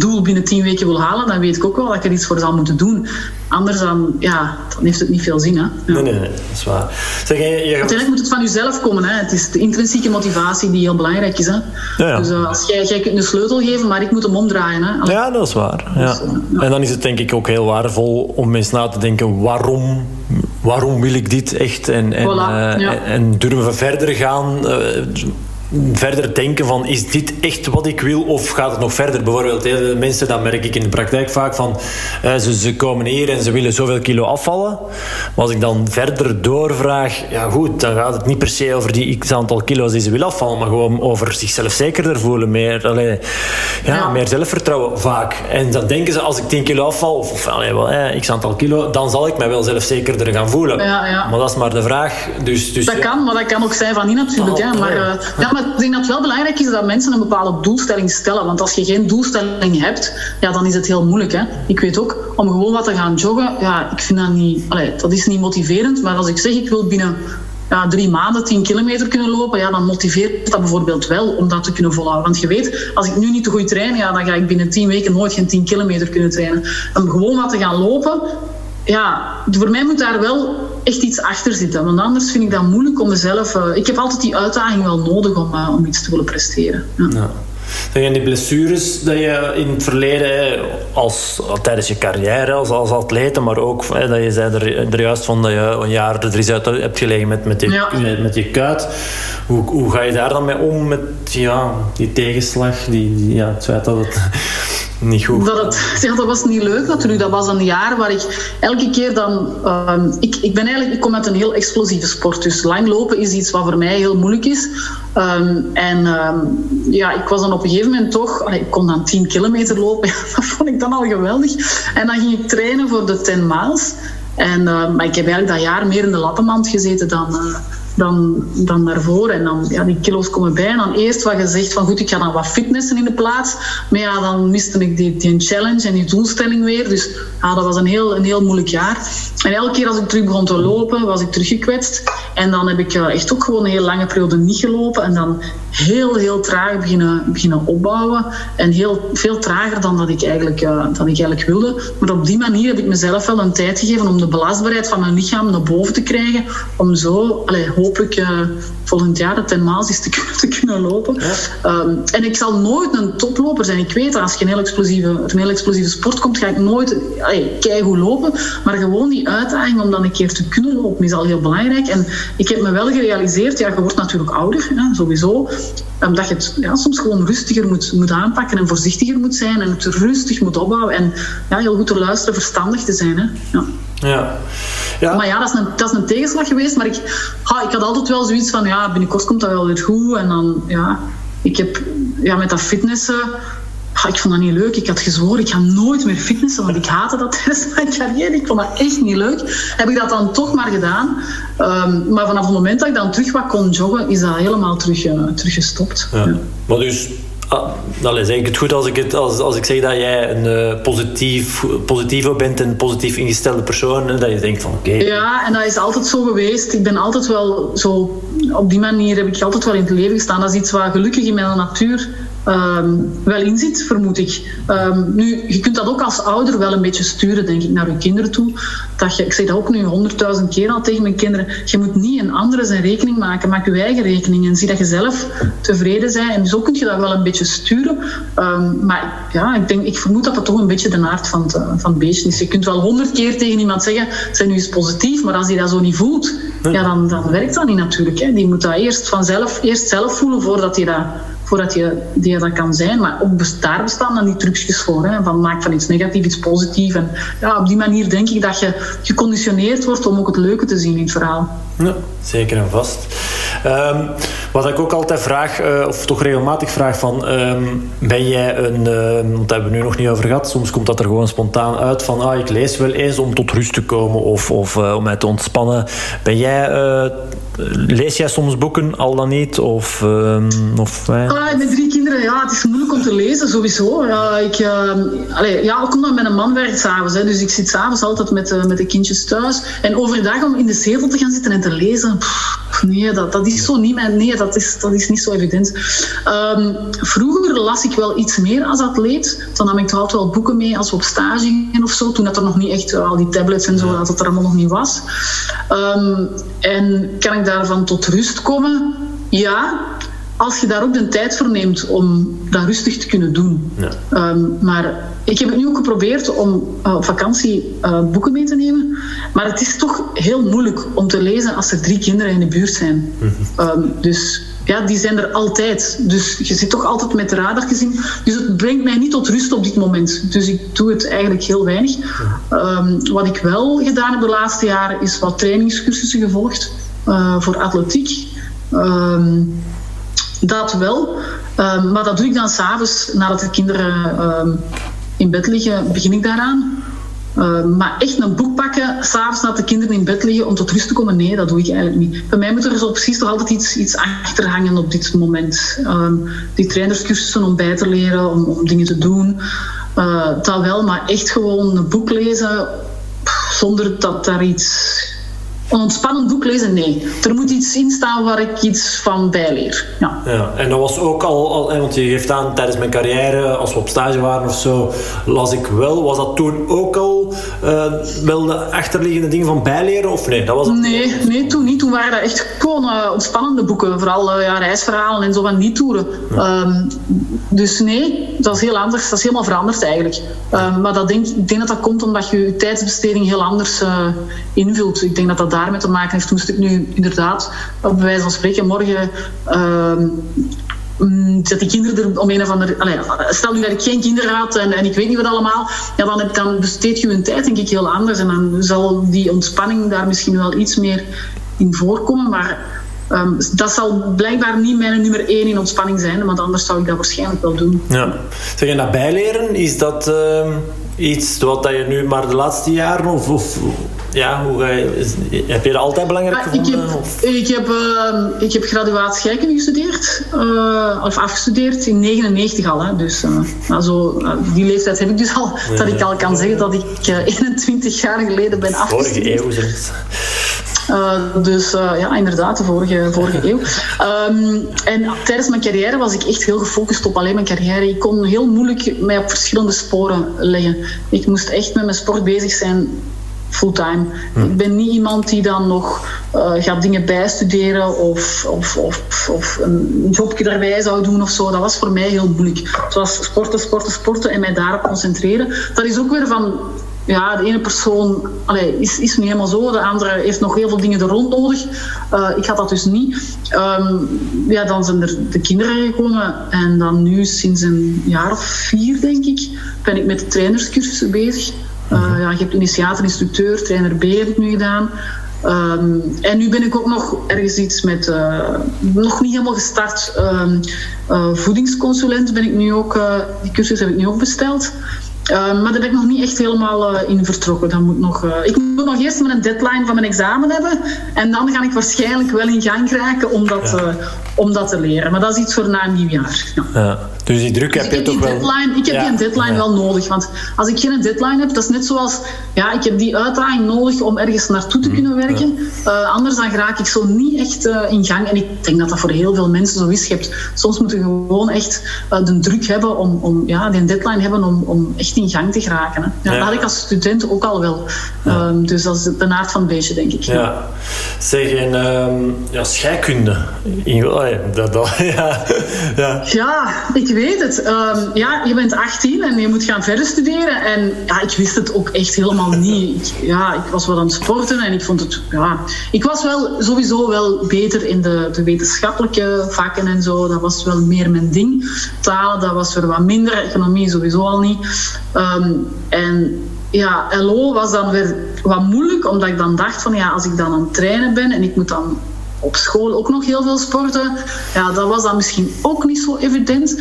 doel binnen tien weken wil halen, dan weet ik ook wel dat ik er iets voor zal moeten doen. Anders dan, ja, dan heeft het niet veel zin. Hè? Ja.
Nee, nee, nee, dat is waar. Zeg, je, je...
Uiteindelijk moet het van jezelf komen. Hè? Het is de intrinsieke motivatie die heel belangrijk is. Hè? Ja, ja. Dus uh, als jij, jij kunt een sleutel geven, maar ik moet hem omdraaien. Hè?
Als... Ja, dat is waar. Ja. Dus, uh, en dan is het denk ik ook heel waardevol om eens na te denken waarom, waarom wil ik dit echt? En, en, voilà, uh, en durven we verder gaan verder denken van is dit echt wat ik wil of gaat het nog verder? Bijvoorbeeld, hè, mensen, dat merk ik in de praktijk vaak van uh, ze, ze komen hier en ze willen zoveel kilo afvallen. Maar als ik dan verder doorvraag, ja goed, dan gaat het niet per se over die x aantal kilo's die ze willen afvallen, maar gewoon over zichzelf zekerder voelen, meer, allee, ja, ja. meer zelfvertrouwen vaak. En dan denken ze als ik 10 kilo afval, of, of allee, wel, hè, x aantal kilo, dan zal ik mij wel zelfzekerder gaan voelen.
Ja, ja.
Maar dat is maar de vraag. Dus, dus,
dat kan, maar dat kan ook zijn van niet natuurlijk. Oh, maar, uh, ja, maar ik denk dat het wel belangrijk is dat mensen een bepaalde doelstelling stellen. Want als je geen doelstelling hebt, ja, dan is het heel moeilijk. Hè? Ik weet ook, om gewoon wat te gaan joggen, ja, ik vind dat niet... Dat is niet motiverend. Maar als ik zeg, ik wil binnen ja, drie maanden 10 kilometer kunnen lopen, ja, dan motiveert dat bijvoorbeeld wel om dat te kunnen volhouden. Want je weet, als ik nu niet te goed train, ja, dan ga ik binnen 10 weken nooit geen 10 kilometer kunnen trainen. Om gewoon wat te gaan lopen, ja, voor mij moet daar wel echt iets achter zitten. Want anders vind ik dat moeilijk om mezelf... Uh, ik heb altijd die uitdaging wel nodig om, uh, om iets te willen presteren. Ja. ja.
Zijn die blessures dat je in het verleden, als, tijdens je carrière als, als atleet, maar ook hè, dat je zei er, er, juist van dat je een jaar er is uit hebt gelegen met, met, die, ja. met je kuit. Hoe, hoe ga je daar dan mee om met ja, die tegenslag, die, die ja, het feit dat het niet.
Dat, het, ja, dat was niet leuk natuurlijk. Dat was een jaar waar ik elke keer dan... Um, ik, ik, ben eigenlijk, ik kom uit een heel explosieve sport. Dus langlopen is iets wat voor mij heel moeilijk is. Um, en um, ja, ik was dan op een gegeven moment toch... Ik kon dan 10 kilometer lopen. dat vond ik dan al geweldig. En dan ging ik trainen voor de 10 miles. En, maar ik heb eigenlijk dat jaar meer in de lappenmand gezeten dan... Uh, dan, dan daarvoor. En dan, ja, die kilo's komen bij. En dan eerst wat gezegd van goed, ik ga dan wat fitnessen in de plaats. Maar ja, dan miste ik die, die challenge en die doelstelling weer. Dus ja, dat was een heel, een heel moeilijk jaar. En elke keer als ik terug begon te lopen, was ik teruggekwetst. En dan heb ik echt ook gewoon een hele lange periode niet gelopen. En dan heel, heel traag beginnen, beginnen opbouwen. En heel veel trager dan dat ik, eigenlijk, uh, dat ik eigenlijk wilde. Maar op die manier heb ik mezelf wel een tijd gegeven om de belastbaarheid van mijn lichaam naar boven te krijgen. Om zo, allez, hopelijk uh, volgend jaar het ten is te, te kunnen lopen. Ja. Um, en ik zal nooit een toploper zijn. Ik weet dat als je een heel explosieve, een heel explosieve sport komt, ga ik nooit keigoed lopen. Maar gewoon die uitdaging om dan een keer te kunnen lopen is al heel belangrijk. En ik heb me wel gerealiseerd, ja, je wordt natuurlijk ouder, hè, sowieso. Omdat je het ja, soms gewoon rustiger moet, moet aanpakken en voorzichtiger moet zijn en het rustig moet opbouwen. En ja, heel goed te luisteren, verstandig te zijn. Hè. Ja.
Ja. ja.
Maar ja, dat is, een, dat is een tegenslag geweest. Maar ik, ha, ik had altijd wel zoiets van, ja, binnenkort komt dat wel weer goed. En dan, ja, ik heb ja, met dat fitnessen... Ha, ik vond dat niet leuk. Ik had gezworen, ik ga nooit meer fitnessen, want ik haatte dat tijdens mijn carrière. Ik vond dat echt niet leuk. Heb ik dat dan toch maar gedaan. Um, maar vanaf het moment dat ik dan terug wat kon joggen, is dat helemaal terug, uh, terug gestopt.
Ja. Ja. Maar dus Ah, allee, zeg ik het goed als ik, het, als, als ik zeg dat jij een uh, positief, positief bent, een positief ingestelde persoon, en dat je denkt van oké.
Ja, en dat is altijd zo geweest. Ik ben altijd wel zo, op die manier heb ik altijd wel in het leven gestaan. Dat is iets wat gelukkig in mijn natuur um, wel in zit, vermoed ik. Um, nu, je kunt dat ook als ouder wel een beetje sturen, denk ik, naar je kinderen toe. Dat je, ik zeg dat ook nu honderdduizend keer al tegen mijn kinderen. Je moet niet een andere zijn rekening maken. Maak je eigen rekening en zie dat je zelf tevreden bent. En zo kun je dat wel een beetje sturen. Um, maar ja, ik, denk, ik vermoed dat dat toch een beetje de aard van het, van het beestje is. Je kunt wel honderd keer tegen iemand zeggen, zijn nu eens positief, maar als hij dat zo niet voelt, ja, dan, dan werkt dat niet natuurlijk. Hè. Die moet dat eerst vanzelf, eerst zelf voelen voordat hij dat voordat je, die dat kan zijn. Maar ook daar bestaan dan die trucjes voor. Hè, van maak van iets negatiefs iets positiefs. En ja, op die manier denk ik dat je geconditioneerd wordt om ook het leuke te zien in het verhaal.
Ja, zeker en vast. Um, wat ik ook altijd vraag, uh, of toch regelmatig vraag van... Um, ben jij een... Uh, want hebben we nu nog niet over gehad. Soms komt dat er gewoon spontaan uit van... Ah, ik lees wel eens om tot rust te komen of, of uh, om mij te ontspannen. Ben jij Lees jij soms boeken, al dan niet? Of, uh, of,
ah, met drie kinderen, ja, het is moeilijk om te lezen, sowieso. Uh, ik, uh, allee, ja, ook omdat mijn man werkt s'avonds. Dus ik zit s'avonds altijd met, uh, met de kindjes thuis. En overdag om in de zetel te gaan zitten en te lezen... Pff, nee, dat, dat is zo niet mijn... Nee, dat is, dat is niet zo evident. Um, vroeger las ik wel iets meer als atleet. Dan nam ik toch altijd wel boeken mee als we op stage gingen of zo. Toen dat er nog niet echt al die tablets en zo, dat het er allemaal nog niet was. Um, en kan ik daarvan tot rust komen? Ja, als je daar ook de tijd voor neemt om dat rustig te kunnen doen. Ja. Um, maar ik heb het nu ook geprobeerd om uh, op vakantie uh, boeken mee te nemen. Maar het is toch heel moeilijk om te lezen als er drie kinderen in de buurt zijn. Mm -hmm. um, dus ja, die zijn er altijd. Dus je zit toch altijd met de radar gezien. Dus het brengt mij niet tot rust op dit moment. Dus ik doe het eigenlijk heel weinig. Um, wat ik wel gedaan heb de laatste jaren is wat trainingscursussen gevolgd voor atletiek. Um, dat wel. Um, maar dat doe ik dan s'avonds nadat de kinderen um, in bed liggen, begin ik daaraan. Maar echt een boek pakken, s'avonds nadat de kinderen in bed liggen om tot rust te komen, nee, dat doe ik eigenlijk niet. Bij mij moet er zo precies toch altijd iets, iets achter hangen op dit moment. Um, die trainerscursussen om bij te leren, om, om dingen te doen, uh, dat wel, maar echt gewoon een boek lezen zonder dat daar iets een ontspannend boek lezen, nee. Er moet iets in staan waar ik iets van bijleer. Ja.
ja en dat was ook al, al, want je geeft aan tijdens mijn carrière, als we op stage waren of zo, las ik wel. Was dat toen ook al uh, wel de achterliggende dingen van bijleren of nee? Dat was
nee, nee, toen niet. Toen waren dat echt gewoon uh, ontspannende boeken. Vooral uh, ja, reisverhalen en zo van die toeren. Ja. Um, dus nee, dat is heel anders. Dat is helemaal veranderd eigenlijk. Um, maar dat denk, ik denk dat dat komt omdat je je tijdsbesteding heel anders invult. Ik denk dat dat daarmee te maken heeft. Moest ik nu inderdaad, op wijze van spreken, morgen. Uh, dat die kinderen er om een of andere. Allez, stel nu dat ik geen kinderen had en, en ik weet niet wat allemaal, ja, dan, heb, dan besteed je hun tijd denk ik heel anders. En dan zal die ontspanning daar misschien wel iets meer in voorkomen. Maar um, dat zal blijkbaar niet mijn nummer één in ontspanning zijn, want anders zou ik dat waarschijnlijk wel doen.
Ja. Zeg je dat bijleren? Is dat uh, iets wat je nu maar de laatste jaren of ja, hoe ga je, heb je dat altijd belangrijk gevonden?
Ik heb,
of?
ik heb, uh, ik heb graduaat scheikunde gestudeerd, uh, of afgestudeerd in 99 al. Hè. Dus uh, zo, die leeftijd heb ik dus al, ja, dat ik al kan zeggen dat ik 21 jaar geleden ben afgestudeerd.
Vorige eeuw zelfs.
Uh, dus uh, ja, inderdaad, de vorige, vorige eeuw. Um, en tijdens mijn carrière was ik echt heel gefocust op alleen mijn carrière. Ik kon heel moeilijk mij op verschillende sporen leggen. Ik moest echt met mijn sport bezig zijn fulltime. Hm. Ik ben niet iemand die dan nog uh, gaat dingen bijstuderen of, of, of, of een jobje daarbij zou doen of zo. Dat was voor mij heel moeilijk. Het was sporten, sporten, sporten en mij daarop concentreren. Dat is ook weer van ja, de ene persoon allee, is, is nu helemaal zo, de andere heeft nog heel veel dingen er rond nodig. Uh, ik had dat dus niet. Um, ja, dan zijn er de kinderen gekomen en dan nu sinds een jaar of vier, denk ik, ben ik met de trainerscursussen bezig. Uh, ja, je hebt initiator, instructeur, trainer B heb ik nu gedaan. Um, en nu ben ik ook nog ergens iets met, uh, nog niet helemaal gestart, um, uh, voedingsconsulent ben ik nu ook, die cursus heb ik nu ook besteld. Maar daar ben ik nog niet echt helemaal in vertrokken. Dan moet nog, ik moet nog eerst mijn deadline van mijn examen hebben. En dan ga ik waarschijnlijk wel in gang raken om dat, om dat te leren. Maar dat is iets voor na een nieuw jaar. Ja.
ja. Dus die druk
dus
heb je toch
wel... Deadline, ik heb die deadline wel nodig. Want als ik geen deadline heb, dat is net zoals... Ja, ik heb die uitdaging nodig om ergens naartoe te mhm. kunnen werken. Anders dan raak ik zo niet echt in gang. En ik denk dat dat voor heel veel mensen zo is. Je hebt, soms moeten je gewoon echt de druk hebben om, om ja, die deadline hebben om, om echt in gang te geraken. Hè. Ja, Dat had ik als student ook al wel. Um, dus dat is de naart van het beestje, denk ik.
Ja. Zeg, en um, ja, scheikunde. In, oh ja, dat, dat, ja,
ja. ja, ik weet het. Ehm, ja, je bent 18 en je moet gaan verder studeren. En ja, ik wist het ook echt helemaal niet. Ik, ja, ik was wel aan het sporten en ik vond het... Ja, ik was wel sowieso wel beter in de, de wetenschappelijke vakken en zo. Dat was wel meer mijn ding. Talen, dat was er wat minder. Economie sowieso al niet. Ehm, en ja, LO was dan weer wat moeilijk, omdat ik dan dacht van ja, als ik dan aan het trainen ben en ik moet dan op school ook nog heel veel sporten. Ja, dat was dan misschien ook niet zo evident.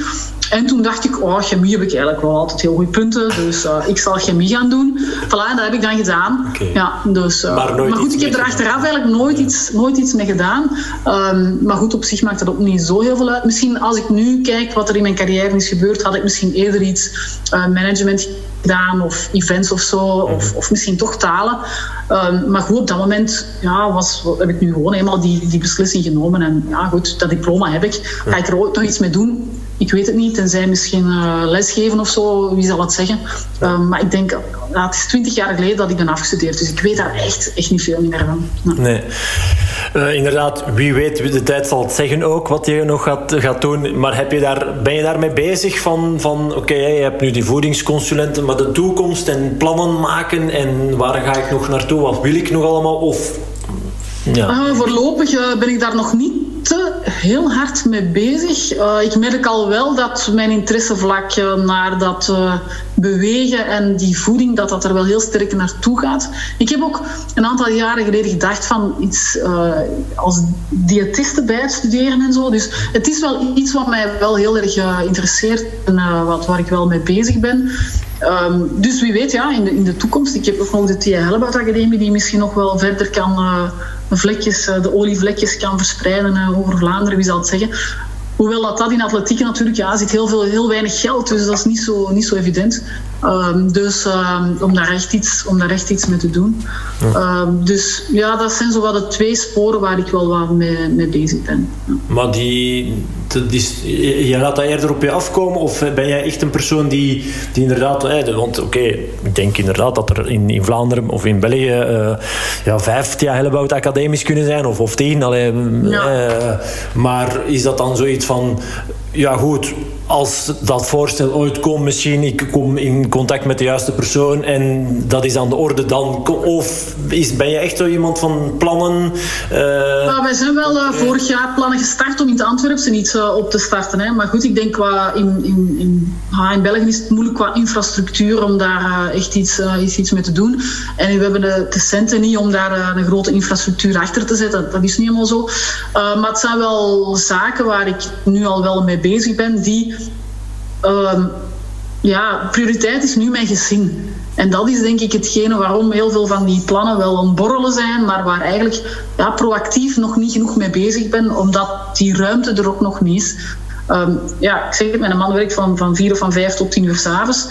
En toen dacht ik, oh, chemie heb ik eigenlijk wel altijd heel goede punten. Dus uh, ik zal chemie gaan doen. Voilà, dat heb ik dan gedaan. Ja, dus, uh, maar, maar, goed, ik heb er achteraf eigenlijk nooit iets, nooit iets mee gedaan. Um, maar goed, op zich maakt dat ook niet zo heel veel uit. Misschien als ik nu kijk wat er in mijn carrière is gebeurd, had ik misschien eerder iets uh, management gedaan of events of zo. Of, mhm. of misschien toch talen. Um, maar goed, op dat moment ja, was, heb ik nu gewoon eenmaal die, die beslissing genomen. En ja, goed, dat diploma heb ik. Ga ik er ook nog iets mee doen? Ik weet het niet, tenzij misschien uh, lesgeven of zo, wie zal het zeggen. Um, maar ik denk, het is twintig jaar geleden dat ik ben afgestudeerd, dus ik weet daar echt, echt niet veel meer van.
Nee. Uh, inderdaad, wie weet, de tijd zal het zeggen ook wat je nog gaat, gaat doen. Maar heb je daar, ben je daarmee bezig van, van oké, je hebt nu die voedingsconsulenten, maar de toekomst en plannen maken en waar ga ik nog naartoe, wat wil ik nog allemaal? Of,
ja. Uh, voorlopig uh, ben ik daar nog niet te heel hard mee bezig. Uh, ik merk al wel dat mijn interessevlak naar dat bewegen en die voeding, dat dat er wel heel sterk naartoe gaat. Ik heb ook een aantal jaren geleden gedacht van iets als diëtiste bij het studeren en zo. Dus het is wel iets wat mij wel heel erg interesseert en wat, waar ik wel mee bezig ben. Um, dus wie weet, ja, in de, in de toekomst. Ik heb ook nog de Thea Hellebout Academie die misschien nog wel verder kan vlekjes, eh, de olievlekjes kan verspreiden eh, over Vlaanderen, wie zal het zeggen. Hoewel dat, dat in atletiek natuurlijk, ja, zit heel, veel, heel weinig geld, dus dat is niet zo, niet zo evident. Um, dus um, om, daar echt iets, om daar echt iets mee te doen. Ja. Um, dus ja, dat zijn zo wat de twee sporen waar ik wel wat mee, mee bezig ben. Ja.
Maar die, die, je laat dat eerder op je afkomen of ben jij echt een persoon die, die inderdaad... Eh, want oké, okay, ik denk inderdaad dat er in, in Vlaanderen of in België uh, ja, vijf ja, Hellebout academisch kunnen zijn of, of tien. Allee, ja. uh, maar is dat dan zoiets van... Ja goed, als dat voorstel ooit komt, misschien ik kom in contact met de juiste persoon en dat is aan de orde dan. Of is, ben je echt zo iemand van plannen?
Uh... Nou, wij zijn wel uh, vorig jaar plannen gestart om in het Antwerpse iets uh, op te starten. Hè. Maar goed, ik denk qua in, in, in, in België is het moeilijk qua infrastructuur om daar echt iets, iets, iets mee te doen. En we hebben de, de centen niet om daar een grote infrastructuur achter te zetten. Dat is niet helemaal zo. maar het zijn wel zaken waar ik nu al wel mee bezig ben, die uh, ja, prioriteit is nu mijn gezin. En dat is denk ik hetgene waarom heel veel van die plannen wel ontborrelen zijn, maar waar eigenlijk ja, proactief nog niet genoeg mee bezig ben, omdat die ruimte er ook nog niet is. Um, ja, ik zeg het, mijn man werkt van, van vier of van vijf tot tien uur s'avonds.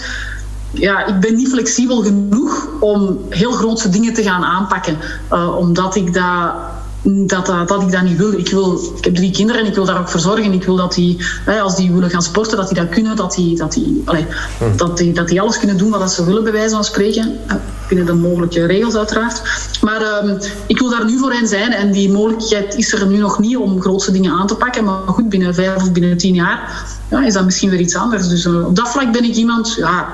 Ja, ik ben niet flexibel genoeg om heel grootse dingen te gaan aanpakken, uh, omdat ik dat dat, dat, dat, ik dat niet wil. Ik, wil. ik heb drie kinderen en ik wil daar ook voor zorgen. Ik wil dat die, als die willen gaan sporten, dat die dat kunnen. Dat die, dat die, allee, hm. dat die, dat die alles kunnen doen wat ze willen, bij wijze van spreken. Binnen de mogelijke regels, uiteraard. Maar um, ik wil daar nu voor hen zijn. En die mogelijkheid is er nu nog niet om grootste dingen aan te pakken. Maar goed, binnen vijf of binnen tien jaar ja, is dat misschien weer iets anders. Dus uh, op dat vlak ben ik iemand... Ja,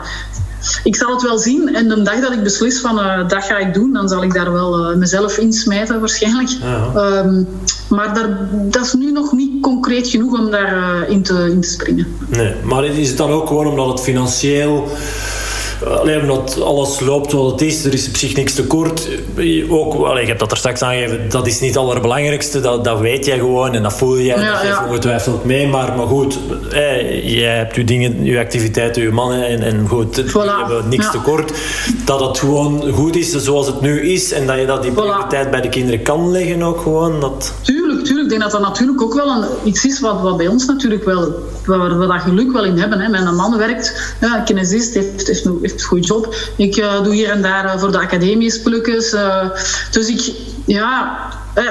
ik zal het wel zien. En de dag dat ik beslis van uh, dat ga ik doen, dan zal ik daar wel uh, mezelf insmijten waarschijnlijk. Ja. Um, maar daar, dat is nu nog niet concreet genoeg om daarin uh, in, te, in te springen.
Nee, maar is het dan ook gewoon omdat het financieel alleen omdat alles loopt zoals het is, er is op zich niks tekort. Ook, allee, je hebt dat er straks aangegeven, dat is niet het allerbelangrijkste, dat, dat weet jij gewoon en dat voel jij, ja, dat geeft ongetwijfeld mee. Maar, maar goed, jij hebt je dingen, je activiteiten, je mannen en, en goed, voilà. we hebben niks tekort. Dat het gewoon goed is zoals het nu is en dat je dat die prioriteit bij de kinderen kan leggen ook gewoon. Dat...
Tuurlijk, tuurlijk. Ik denk dat dat natuurlijk ook wel een, iets is wat, wat bij ons natuurlijk wel, waar we dat geluk wel in hebben. Hè. Mijn man werkt, ja, kinesist, heeft, heeft, heeft een goede job. Ik uh, doe hier en daar uh, voor de academie spulletjes. Uh, dus ik, ja,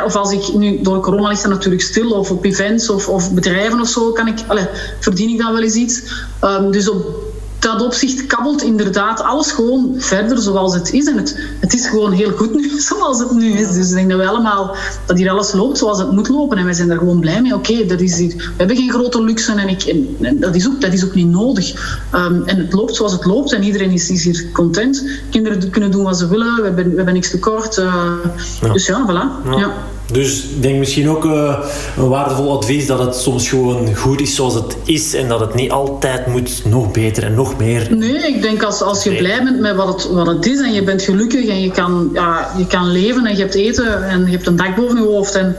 of als ik nu door corona ligt natuurlijk stil, of op events of, of bedrijven of zo, kan ik, allez, verdien ik dan wel eens iets. Um, dus op dat opzicht kabbelt inderdaad alles gewoon verder zoals het is. En het, het is gewoon heel goed nu zoals het nu is. Dus ik denk dat we allemaal, dat hier alles loopt zoals het moet lopen. En wij zijn daar gewoon blij mee. Oké, okay, we hebben geen grote luxe en, ik, en, dat, is ook, dat is ook niet nodig. Um, en het loopt zoals het loopt en iedereen is, is hier content. Kinderen kunnen doen wat ze willen, we hebben, we hebben niks tekort. Uh, ja. Dus ja, voilà. Ja. ja.
Dus ik denk misschien ook uh, een waardevol advies dat het soms gewoon goed is zoals het is en dat het niet altijd moet nog beter en nog meer.
Nee, ik denk als, als je nee. blij bent met wat het, wat het is en je bent gelukkig en je kan, ja, je kan leven en je hebt eten en je hebt een dak boven je hoofd en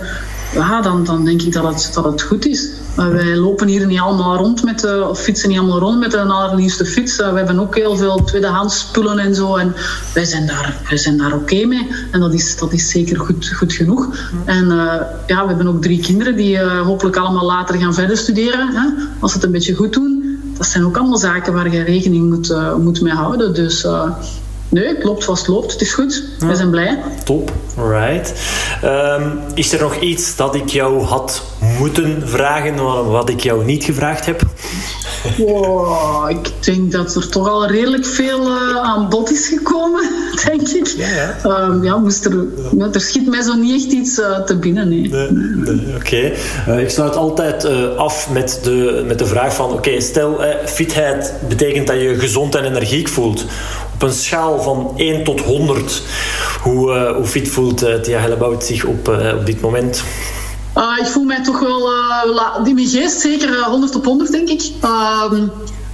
ja, dan, dan denk ik dat het, dat het goed is. Wij lopen hier niet allemaal rond met, de, of fietsen niet allemaal rond met de allerliefste fiets. We hebben ook heel veel tweedehands spullen en zo. En wij zijn daar, zijn daar oké mee. En dat is, dat is zeker goed, goed genoeg. En uh, ja, we hebben ook drie kinderen die hopelijk allemaal later gaan verder studeren. Hè, als ze het een beetje goed doen. Dat zijn ook allemaal zaken waar je rekening moet, moet mee houden. Dus Nee, het loopt vast loopt. Het is goed. Ja. We zijn blij.
Top. Right. Um, is er nog iets dat ik jou had moeten vragen, wat ik jou niet gevraagd heb?
Wow, ik denk dat er toch al redelijk veel uh, aan bod is gekomen, denk ik. Ja, ja. Um, ja moest er, ja, er schiet mij zo niet echt iets uh, te binnen. Nee. nee,
nee Oké. Okay. Uh, ik sluit altijd af met de, met de vraag van... Oké, okay, stel, fitheid betekent dat je gezond en energiek voelt op een schaal van 1 tot 100, hoe, uh, hoe fit voelt uh, Thea Hellebout zich op, uh, op dit moment?
Uh, ik voel mij toch wel, in mijn geest zeker 100 op 100, denk ik.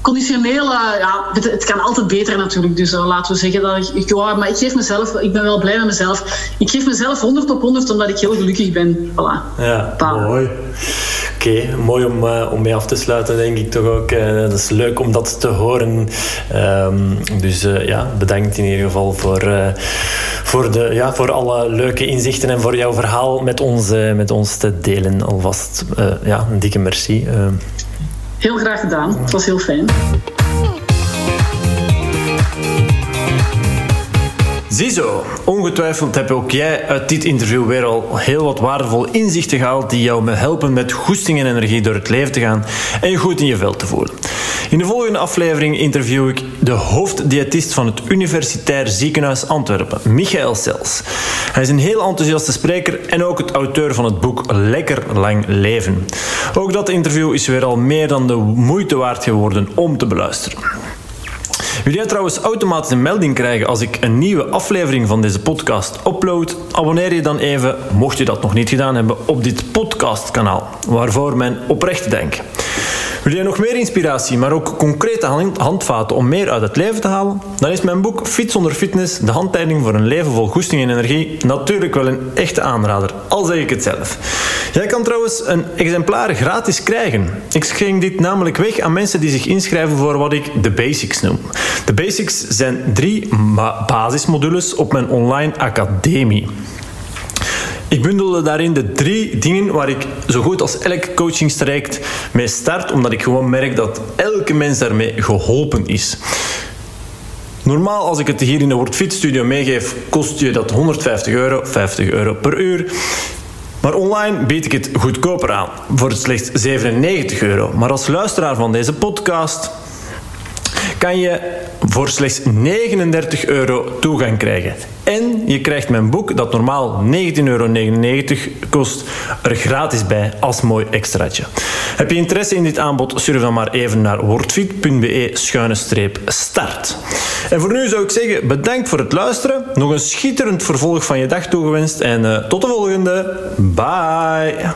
Conditioneel, ja, het, het, kan altijd beter natuurlijk. Dus laten we zeggen dat ik, ik ja, maar ik geef mezelf, ik ben wel blij met mezelf. Ik geef mezelf 100 op 100 omdat ik heel gelukkig ben. Voilà.
Ja, mooi. Oké, okay, mooi om, uh, om mee af te sluiten, denk ik toch ook. Uh, dat is leuk om dat te horen. Um, dus ja, bedankt in ieder geval voor, voor, de, ja, voor alle leuke inzichten en voor jouw verhaal met ons, met ons te delen. Alvast ja, een dikke merci.
Heel graag gedaan. Het was heel fijn.
Ziezo, ongetwijfeld heb ook jij uit dit interview weer al heel wat waardevol inzichten gehaald die jou helpen met goesting en energie door het leven te gaan en je goed in je vel te voelen. In de volgende aflevering interview ik de hoofddiëtist van het Universitair Ziekenhuis Antwerpen, Michael Sels. Hij is een heel enthousiaste spreker en ook het auteur van het boek Lekker Lang Leven. Ook dat interview is weer al meer dan de moeite waard geworden om te beluisteren. Wil jij trouwens automatisch een melding krijgen als ik een nieuwe aflevering van deze podcast upload? Abonneer je dan even, mocht je dat nog niet gedaan hebben, op dit podcastkanaal, waarvoor mijn oprechte denk. Wil jij nog meer inspiratie, maar ook concrete handvaten om meer uit het leven te halen? Dan is mijn boek Fit zonder fitness, de handleiding voor een leven vol goesting en energie, natuurlijk wel een echte aanrader, al zeg ik het zelf. Jij kan trouwens een exemplaar gratis krijgen. Ik schenk dit namelijk weg aan mensen die zich inschrijven voor wat ik de basics noem. De basics zijn drie basismodules op mijn online academie. Ik bundelde daarin de drie dingen waar ik zo goed als elk coachingstraject mee start, omdat ik gewoon merk dat elke mens daarmee geholpen is. Normaal, als ik het hier in de WordFit Studio meegeef, kost je dat 150 euro, 50 euro per uur. Maar online bied ik het goedkoper aan, voor slechts 97 euro. Maar als luisteraar van deze podcast kan je voor slechts 39 euro toegang krijgen. En je krijgt mijn boek, dat normaal 19,99 euro kost, er gratis bij als mooi extraatje. Heb je interesse in dit aanbod, surf dan maar even naar wordfit.be-start. En voor nu zou ik zeggen, bedankt voor het luisteren. Nog een schitterend vervolg van je dag toegewenst en uh, tot de volgende. Bye!